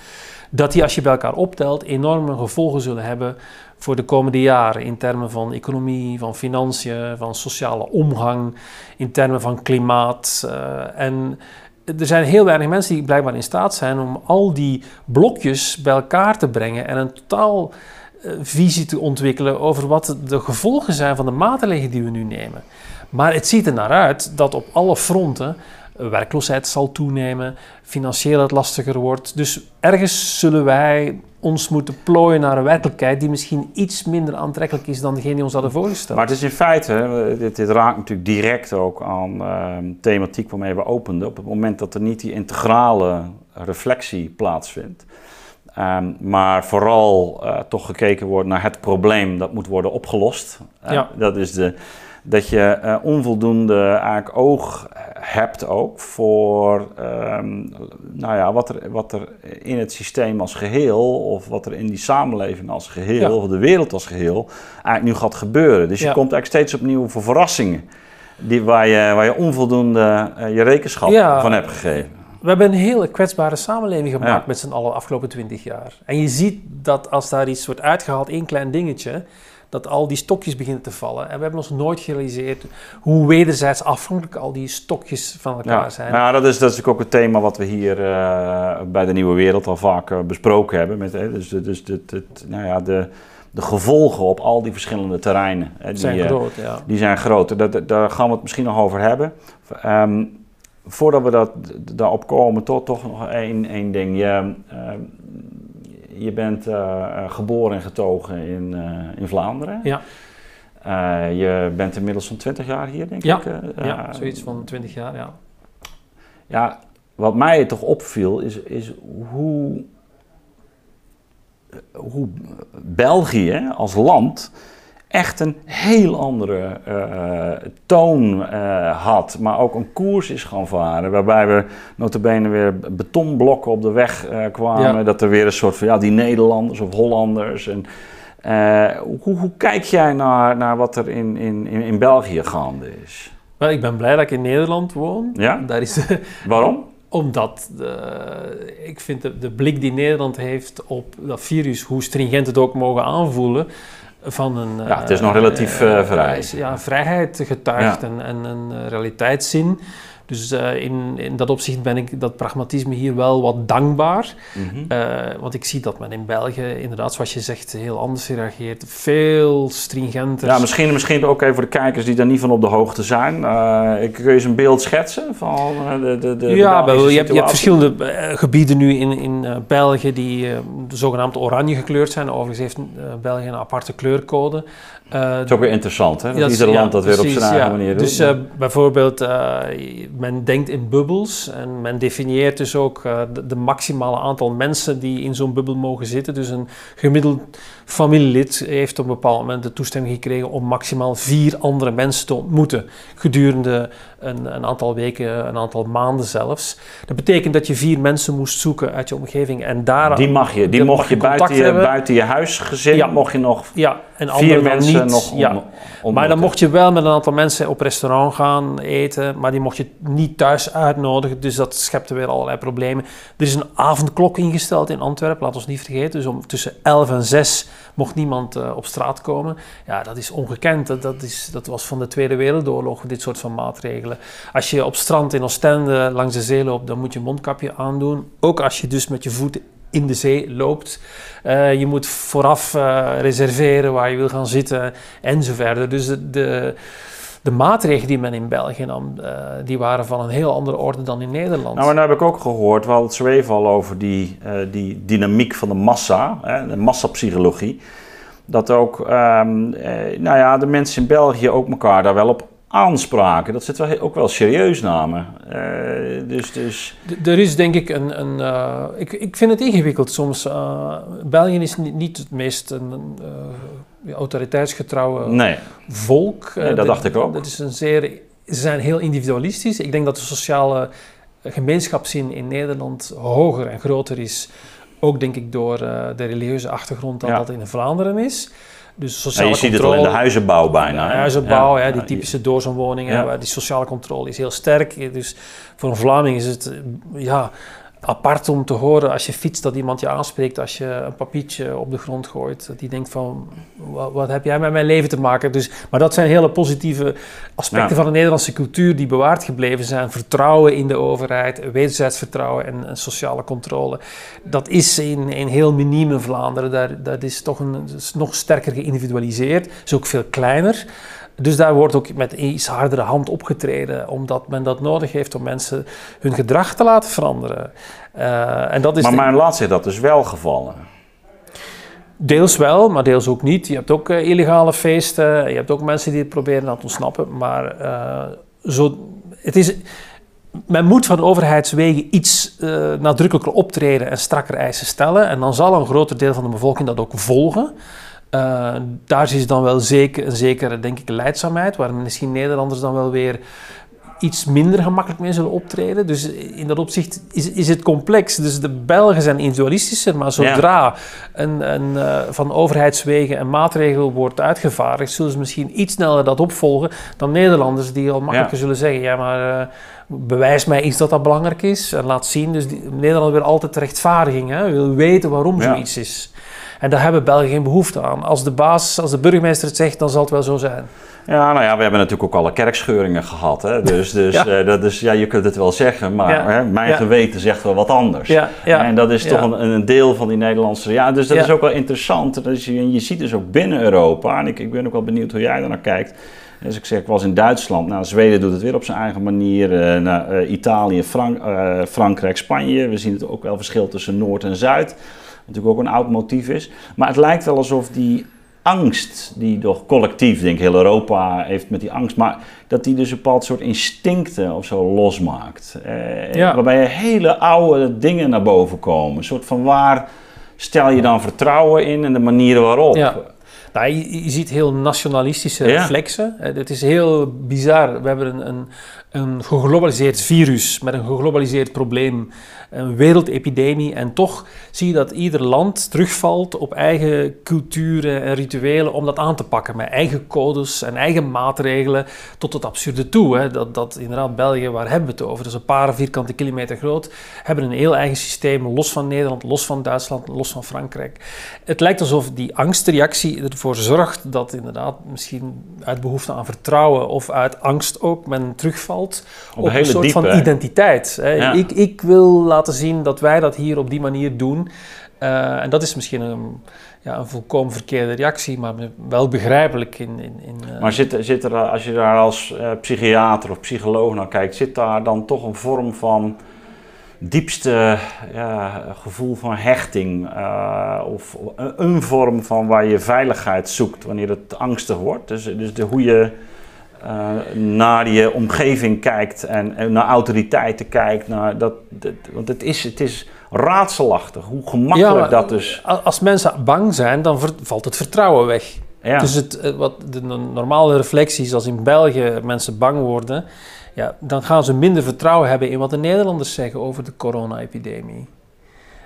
dat die als je bij elkaar optelt enorme gevolgen zullen hebben voor de komende jaren in termen van economie, van financiën, van sociale omgang, in termen van klimaat. Uh, en er zijn heel weinig mensen die blijkbaar in staat zijn om al die blokjes bij elkaar te brengen en een totaal uh, visie te ontwikkelen over wat de gevolgen zijn van de maatregelen die we nu nemen. Maar het ziet er naar uit dat op alle fronten werkloosheid zal toenemen, financieel het lastiger wordt. Dus ergens zullen wij ons moeten plooien naar een werkelijkheid die misschien iets minder aantrekkelijk is dan degene die ons hadden voorgesteld. Maar het is in feite, dit, dit raakt natuurlijk direct ook aan uh, thematiek waarmee we openden. Op het moment dat er niet die integrale reflectie plaatsvindt. Um, maar vooral uh, toch gekeken wordt naar het probleem dat moet worden opgelost. Uh, ja. Dat is de, dat je uh, onvoldoende eigenlijk oog hebt ook voor um, nou ja, wat, er, wat er in het systeem als geheel, of wat er in die samenleving als geheel, ja. of de wereld als geheel, eigenlijk nu gaat gebeuren. Dus je komt eigenlijk steeds opnieuw voor verrassingen die, waar, je, waar je onvoldoende uh, je rekenschap ja. van hebt gegeven. We hebben een hele kwetsbare samenleving gemaakt met z'n allen de afgelopen twintig jaar. En je ziet dat als daar iets wordt uitgehaald, één klein dingetje, dat al die stokjes beginnen te vallen. En we hebben ons nooit gerealiseerd hoe wederzijds afhankelijk al die stokjes van elkaar ja. zijn. Nou, dat is, dat is ook het thema wat we hier uh, bij de Nieuwe Wereld al vaak uh, besproken hebben. Met, uh, dus dus de, de, nou ja, de, de gevolgen op al die verschillende terreinen. Die zijn groot, ja. Die zijn groot. Dat, daar gaan we het misschien nog over hebben. Um, voordat we dat, daarop komen, toch, toch nog één, één ding. Je, je bent uh, geboren en getogen in, uh, in Vlaanderen. Ja. Je bent inmiddels zo'n 20 jaar hier, denk ja. ik. ja, zoiets van 20 jaar, ja. Ja, wat mij toch opviel is, is hoe, hoe België als land echt een heel andere uh, toon uh, had, maar ook een koers is gaan varen. Waarbij we notabene weer betonblokken op de weg uh, kwamen. Ja. Dat er weer een soort van, ja, die Nederlanders of Hollanders. En, hoe, hoe, kijk jij naar, naar wat er in, in, in België gaande is? Wel, ik ben blij dat ik in Nederland woon. Ja? Daar is, Waarom? Omdat de, ik vind de, de, blik die Nederland heeft op dat virus, hoe stringent het ook mogen aanvoelen, van een... Ja, het is nog relatief uh, vrij. Ja, vrijheid getuigd en, en een realiteitszin. Dus uh, in, in dat opzicht ben ik dat pragmatisme hier wel wat dankbaar. Mm -hmm. uh, want ik zie dat men in België, inderdaad, zoals je zegt, heel anders reageert. Veel stringenter. Ja, misschien, misschien ook even voor de kijkers die daar niet van op de hoogte zijn. Uh, ik kun je eens een beeld schetsen van de, de, de Ja, wel, je, hebt, je hebt verschillende gebieden nu in, in België die zogenaamd oranje gekleurd zijn. Overigens heeft België een aparte kleurcode. dat is ook weer interessant, hè? Dat, dat ieder land dat precies, weer op zijn eigen manier doet. Dus bijvoorbeeld men denkt in bubbels en men definieert dus ook uh, de, de, maximale aantal mensen die in zo'n bubbel mogen zitten. Dus een gemiddeld familielid heeft op een bepaald moment de toestemming gekregen om maximaal vier andere mensen te ontmoeten gedurende een, een, aantal weken, een aantal maanden zelfs. Dat betekent dat je vier mensen moest zoeken uit je omgeving en daar... Die mag je, die mocht je buiten je, buiten je huisgezin, ja. mocht je nog ja, en vier mensen niet, nog ja. Maar dan mocht je wel met een aantal mensen op restaurant gaan eten, maar die mocht je niet thuis uitnodigen, dus dat schepte weer allerlei problemen. Er is een avondklok ingesteld in Antwerpen, laat ons niet vergeten, dus om tussen 11 en 6 mocht niemand uh, op straat komen. Ja, dat is ongekend, dat, is, dat was van de Tweede Wereldoorlog, dit soort van maatregelen. Als je op strand in Oostende langs de zee loopt, dan moet je een mondkapje aandoen. Ook als je dus met je voeten in de zee loopt. Uh, je moet vooraf uh, reserveren waar je wil gaan zitten en zo verder. Dus de, de maatregelen die men in België nam, uh, die waren van een heel andere orde dan in Nederland. Nou, en daar heb ik ook gehoord, we hadden het zo even al over die, die dynamiek van de massa, hè, de massapsychologie. Dat ook, um, nou ja, de mensen in België ook elkaar daar wel op aanspraken. Dat zit wel ook wel serieus namen. Uh, dus, dus... Er is denk ik een... een uh, ik, ik vind het ingewikkeld soms. Uh, België is niet, niet het meest een, autoriteitsgetrouwe nee. volk. Nee, dat dacht ik ook. Dat is een zeer, ze zijn heel individualistisch. Ik denk dat de sociale gemeenschapszin in Nederland hoger en groter is. Ook denk ik door de religieuze achtergrond dan ja. dat in Vlaanderen is. Dus sociale je ziet het al in de huizenbouw bijna. De huizenbouw, ja. die typische doorzoomwoningen, waar die sociale controle is heel sterk. Dus voor een Vlaming is het ja, apart om te horen als je fietst dat iemand je aanspreekt als je een papiertje op de grond gooit. Die denkt van, wat, wat heb jij met mijn leven te maken? Dus, maar dat zijn hele positieve aspecten ja. van de Nederlandse cultuur die bewaard gebleven zijn. Vertrouwen in de overheid, wederzijds vertrouwen en, en sociale controle. Dat is in, in heel miniem Vlaanderen. Daar, dat is toch een, is nog sterker geïndividualiseerd. is ook veel kleiner. Dus daar wordt ook met iets hardere hand opgetreden, omdat men dat nodig heeft om mensen hun gedrag te laten veranderen. Uh, en dat is maar, maar laat zich dat dus wel gevallen? Deels wel, maar deels ook niet. Je hebt ook uh, illegale feesten, je hebt ook mensen die het proberen aan te ontsnappen. Maar uh, zo, het is, men moet van overheidswegen iets nadrukkelijker optreden en strakker eisen stellen. En dan zal een groter deel van de bevolking dat ook volgen. Uh, daar is dan wel zeker, een zekere, denk ik, leidzaamheid, waar misschien Nederlanders dan wel weer iets minder gemakkelijk mee zullen optreden. Dus in dat opzicht is, is het complex. Dus de Belgen zijn individualistischer, maar zodra een, een uh, van overheidswegen een maatregel wordt uitgevaardigd, zullen ze misschien iets sneller dat opvolgen dan Nederlanders die al makkelijker ja. zullen zeggen, ja maar... Uh, bewijs mij iets dat dat belangrijk is en laat zien. Dus die, Nederland wil altijd rechtvaardiging, hè? wil weten waarom ja. zoiets is. En daar hebben Belgen geen behoefte aan. Als de baas, als de burgemeester het zegt, dan zal het wel zo zijn. Ja, nou ja, we hebben natuurlijk ook alle kerkscheuringen gehad. Hè? Dus, dus, *laughs* ja. Uh, dat is, ja, je kunt het wel zeggen, maar ja. hè, mijn ja. geweten zegt wel wat anders. Ja. En dat is toch een, een, deel van die Nederlandse... Ja, dus dat is ook wel interessant. Dus je, je ziet dus ook binnen Europa, en ik, ik ben ook wel benieuwd hoe jij daar naar kijkt... Dus ik zeg, ik was in Duitsland. Nou, Zweden doet het weer op zijn eigen manier. Uh, nou, uh, Italië, Frank, uh, Frankrijk, Spanje. We zien het ook wel verschil tussen Noord en Zuid natuurlijk ook een oud motief is. Maar het lijkt wel alsof die angst, die toch collectief, denk ik, heel Europa heeft met die angst, maar dat die dus een bepaald soort instincten of zo losmaakt. Eh, ja. Waarbij hele oude dingen naar boven komen. Een soort van waar stel je dan vertrouwen in en de manieren waarop. Ja. Nou, je, ziet heel nationalistische reflexen. Het is heel bizar. We hebben een, een, een geglobaliseerd virus met een geglobaliseerd probleem een wereldepidemie. En toch zie je dat ieder land terugvalt op eigen culturen en rituelen om dat aan te pakken. Met eigen codes en eigen maatregelen tot het absurde toe. Hè. Dat, dat inderdaad België, waar hebben we het over? Is een paar vierkante kilometer groot. Hebben een heel eigen systeem, los van Nederland, los van Duitsland, los van Frankrijk. Het lijkt alsof die angstreactie ervoor zorgt dat inderdaad misschien uit behoefte aan vertrouwen of uit angst ook men terugvalt op, een, soort van identiteit. Hè. Ik, ik wil laten zien dat wij dat hier op die manier doen. Uh, en dat is misschien een, ja, een volkomen verkeerde reactie, maar wel begrijpelijk. In, in, in uh... Maar zit, zit er, als je daar als uh, psychiater of psycholoog naar kijkt, zit daar dan toch een vorm van diepste ja, gevoel van hechting of een vorm van waar je veiligheid zoekt wanneer het angstig wordt? Dus, dus de, hoe je uh, naar je omgeving kijkt en, en, naar autoriteiten kijkt. Naar dat, want het is, het is raadselachtig hoe gemakkelijk dat dus... Als mensen bang zijn, dan valt het vertrouwen weg. Ja. Dus het, eh, wat de normale reflecties als in België mensen bang worden... Ja, dan gaan ze minder vertrouwen hebben in wat de Nederlanders zeggen over de corona-epidemie.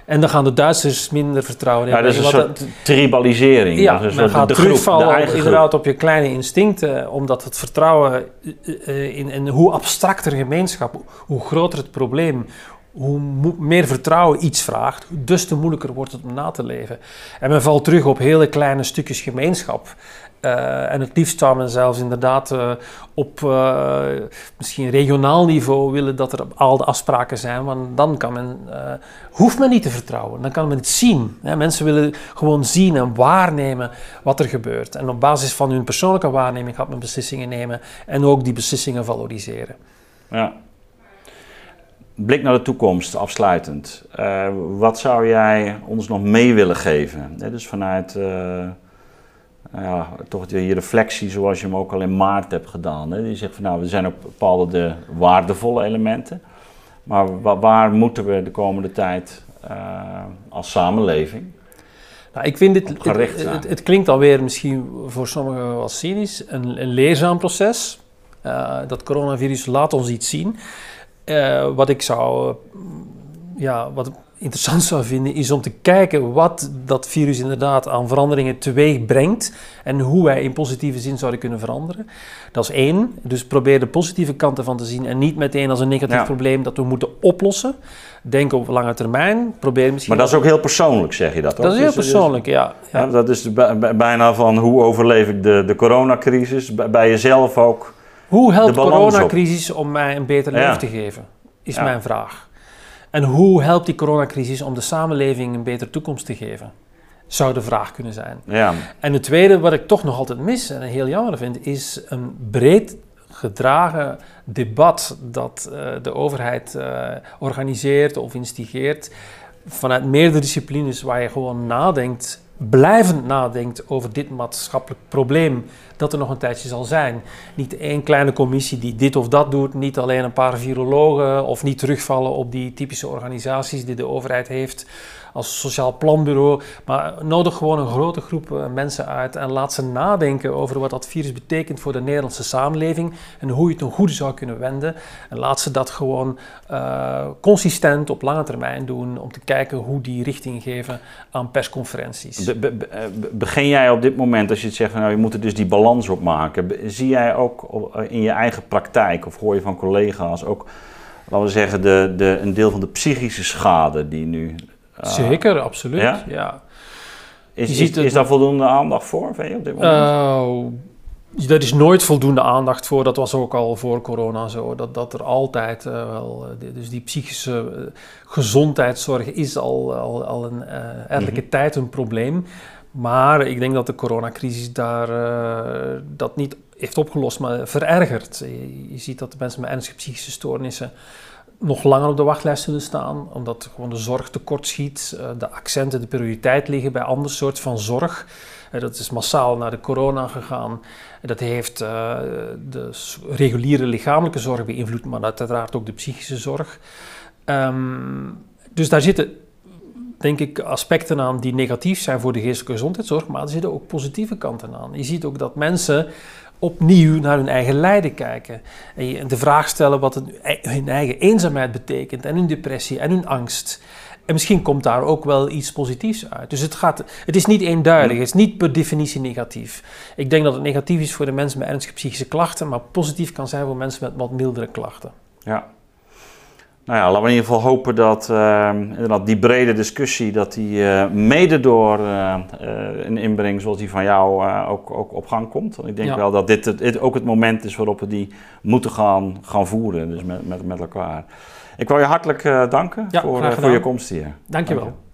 En dan gaan de Duitsers minder vertrouwen in. Ja, dat is een soort tribalisering. Ja, dat is gaat de terugvallen inderdaad op je kleine instincten, omdat het vertrouwen eh, eh, in, in hoe abstracter gemeenschap, hoe groter het probleem, hoe meer vertrouwen iets vraagt, dus te moeilijker wordt het om na te leven. En men valt terug op hele kleine stukjes gemeenschap. Uh, en het liefst zou men zelfs inderdaad uh, op uh, misschien regionaal niveau willen dat er al de afspraken zijn, want dan kan men, hoeft men niet te vertrouwen, dan kan men het zien. Hè? Mensen willen gewoon zien en waarnemen wat er gebeurt. En op basis van hun persoonlijke waarneming gaat men beslissingen nemen en ook die beslissingen valoriseren. Ja. Blik naar de toekomst, afsluitend. wat zou jij ons nog mee willen geven? dus vanuit ja, toch die reflectie zoals je hem ook al in maart hebt gedaan. Hè? Die zegt van nou, er zijn ook bepaalde de waardevolle elementen. Maar waar, waar moeten we de komende tijd uh, als samenleving nou, ik vind dit, het, het, het, klinkt alweer misschien voor sommigen wel cynisch, een, een leerzaam proces. Uh, dat coronavirus laat ons iets zien. Uh, wat ik zou, ja, wat interessant zou vinden, is om te kijken wat dat virus inderdaad aan veranderingen teweeg brengt en hoe wij in positieve zin zouden kunnen veranderen. Dat is één. Dus probeer de positieve kanten van te zien en niet meteen als een negatief probleem dat we moeten oplossen. Denk op lange termijn. Probeer misschien. Maar dat is ook heel persoonlijk, zeg je dat? Ook? Dat is heel persoonlijk, ja. ja. Dat is bijna van hoe overleef ik de, de coronacrisis, bij jezelf ook. Hoe helpt de coronacrisis om mij een beter leven te geven? Is mijn vraag. En hoe helpt die coronacrisis om de samenleving een betere toekomst te geven? Zou de vraag kunnen zijn. Ja. En het tweede wat ik toch nog altijd mis en heel jammer vind, is een breed gedragen debat dat uh, de overheid uh, organiseert of instigeert vanuit meerdere disciplines waar je gewoon nadenkt blijvend nadenkt over dit maatschappelijk probleem dat er nog een tijdje zal zijn. Niet één kleine commissie die dit of dat doet, niet alleen een paar virologen of niet terugvallen op die typische organisaties die de overheid heeft als sociaal planbureau. Maar nodig gewoon een grote groep eh, mensen uit en laat ze nadenken over wat dat virus betekent voor de Nederlandse samenleving en hoe je het ten goede zou kunnen wenden. En laat ze dat gewoon uh, consistent op lange termijn doen om te kijken hoe die richting geven aan persconferenties. Eh, begin jij op dit moment, als je het zegt, nou, je moet er dus die balans op maken, zie jij ook in je eigen praktijk of hoor je van collega's ook, laten we zeggen, de, de, een deel van de psychische schade die nu. Zeker, absoluut. Ja? Is, is, is, daar voldoende aandacht voor, vind je, op dit moment? Uh, er is nooit voldoende aandacht voor. Dat was ook al voor corona zo. Dat, dat er altijd uh, wel... Uh, dus die psychische gezondheidszorg is al, al, al een mm tijd een probleem. Maar ik denk dat de coronacrisis daar dat niet heeft opgelost, maar verergerd. Je, je ziet dat de mensen met ernstige psychische stoornissen nog langer op de wachtlijst zullen staan, omdat gewoon de zorg tekort schiet, eh, de accenten, de prioriteit liggen bij ander soort van zorg. Eh, dat is massaal naar de corona gegaan. Dat heeft uh, de reguliere lichamelijke zorg beïnvloed, maar uiteraard ook de psychische zorg. Um, dus daar zitten denk ik, aspecten aan die negatief zijn voor de geestelijke gezondheidszorg, maar er zitten ook positieve kanten aan. Je ziet ook dat mensen opnieuw naar hun eigen lijden kijken. En de vraag stellen wat hun eigen eenzaamheid betekent en hun depressie en hun angst. En misschien komt daar ook wel iets positiefs uit. Dus het, gaat, het is niet eenduidig, het is niet per definitie negatief. Ik denk dat het negatief is voor de mensen met ernstige psychische klachten, maar positief kan zijn voor mensen met wat mildere klachten. Ja. Nou ja, laten we in ieder geval hopen dat uh, die brede discussie, dat die uh, mede door uh, een inbreng zoals die van jou ook, ook op gang komt. Want ik denk wel dat dit, dit, ook het moment is waarop we die moeten gaan, gaan voeren, dus met, met, met elkaar. Ik wil je hartelijk danken voor, voor je komst hier. Dankjewel. Dank je.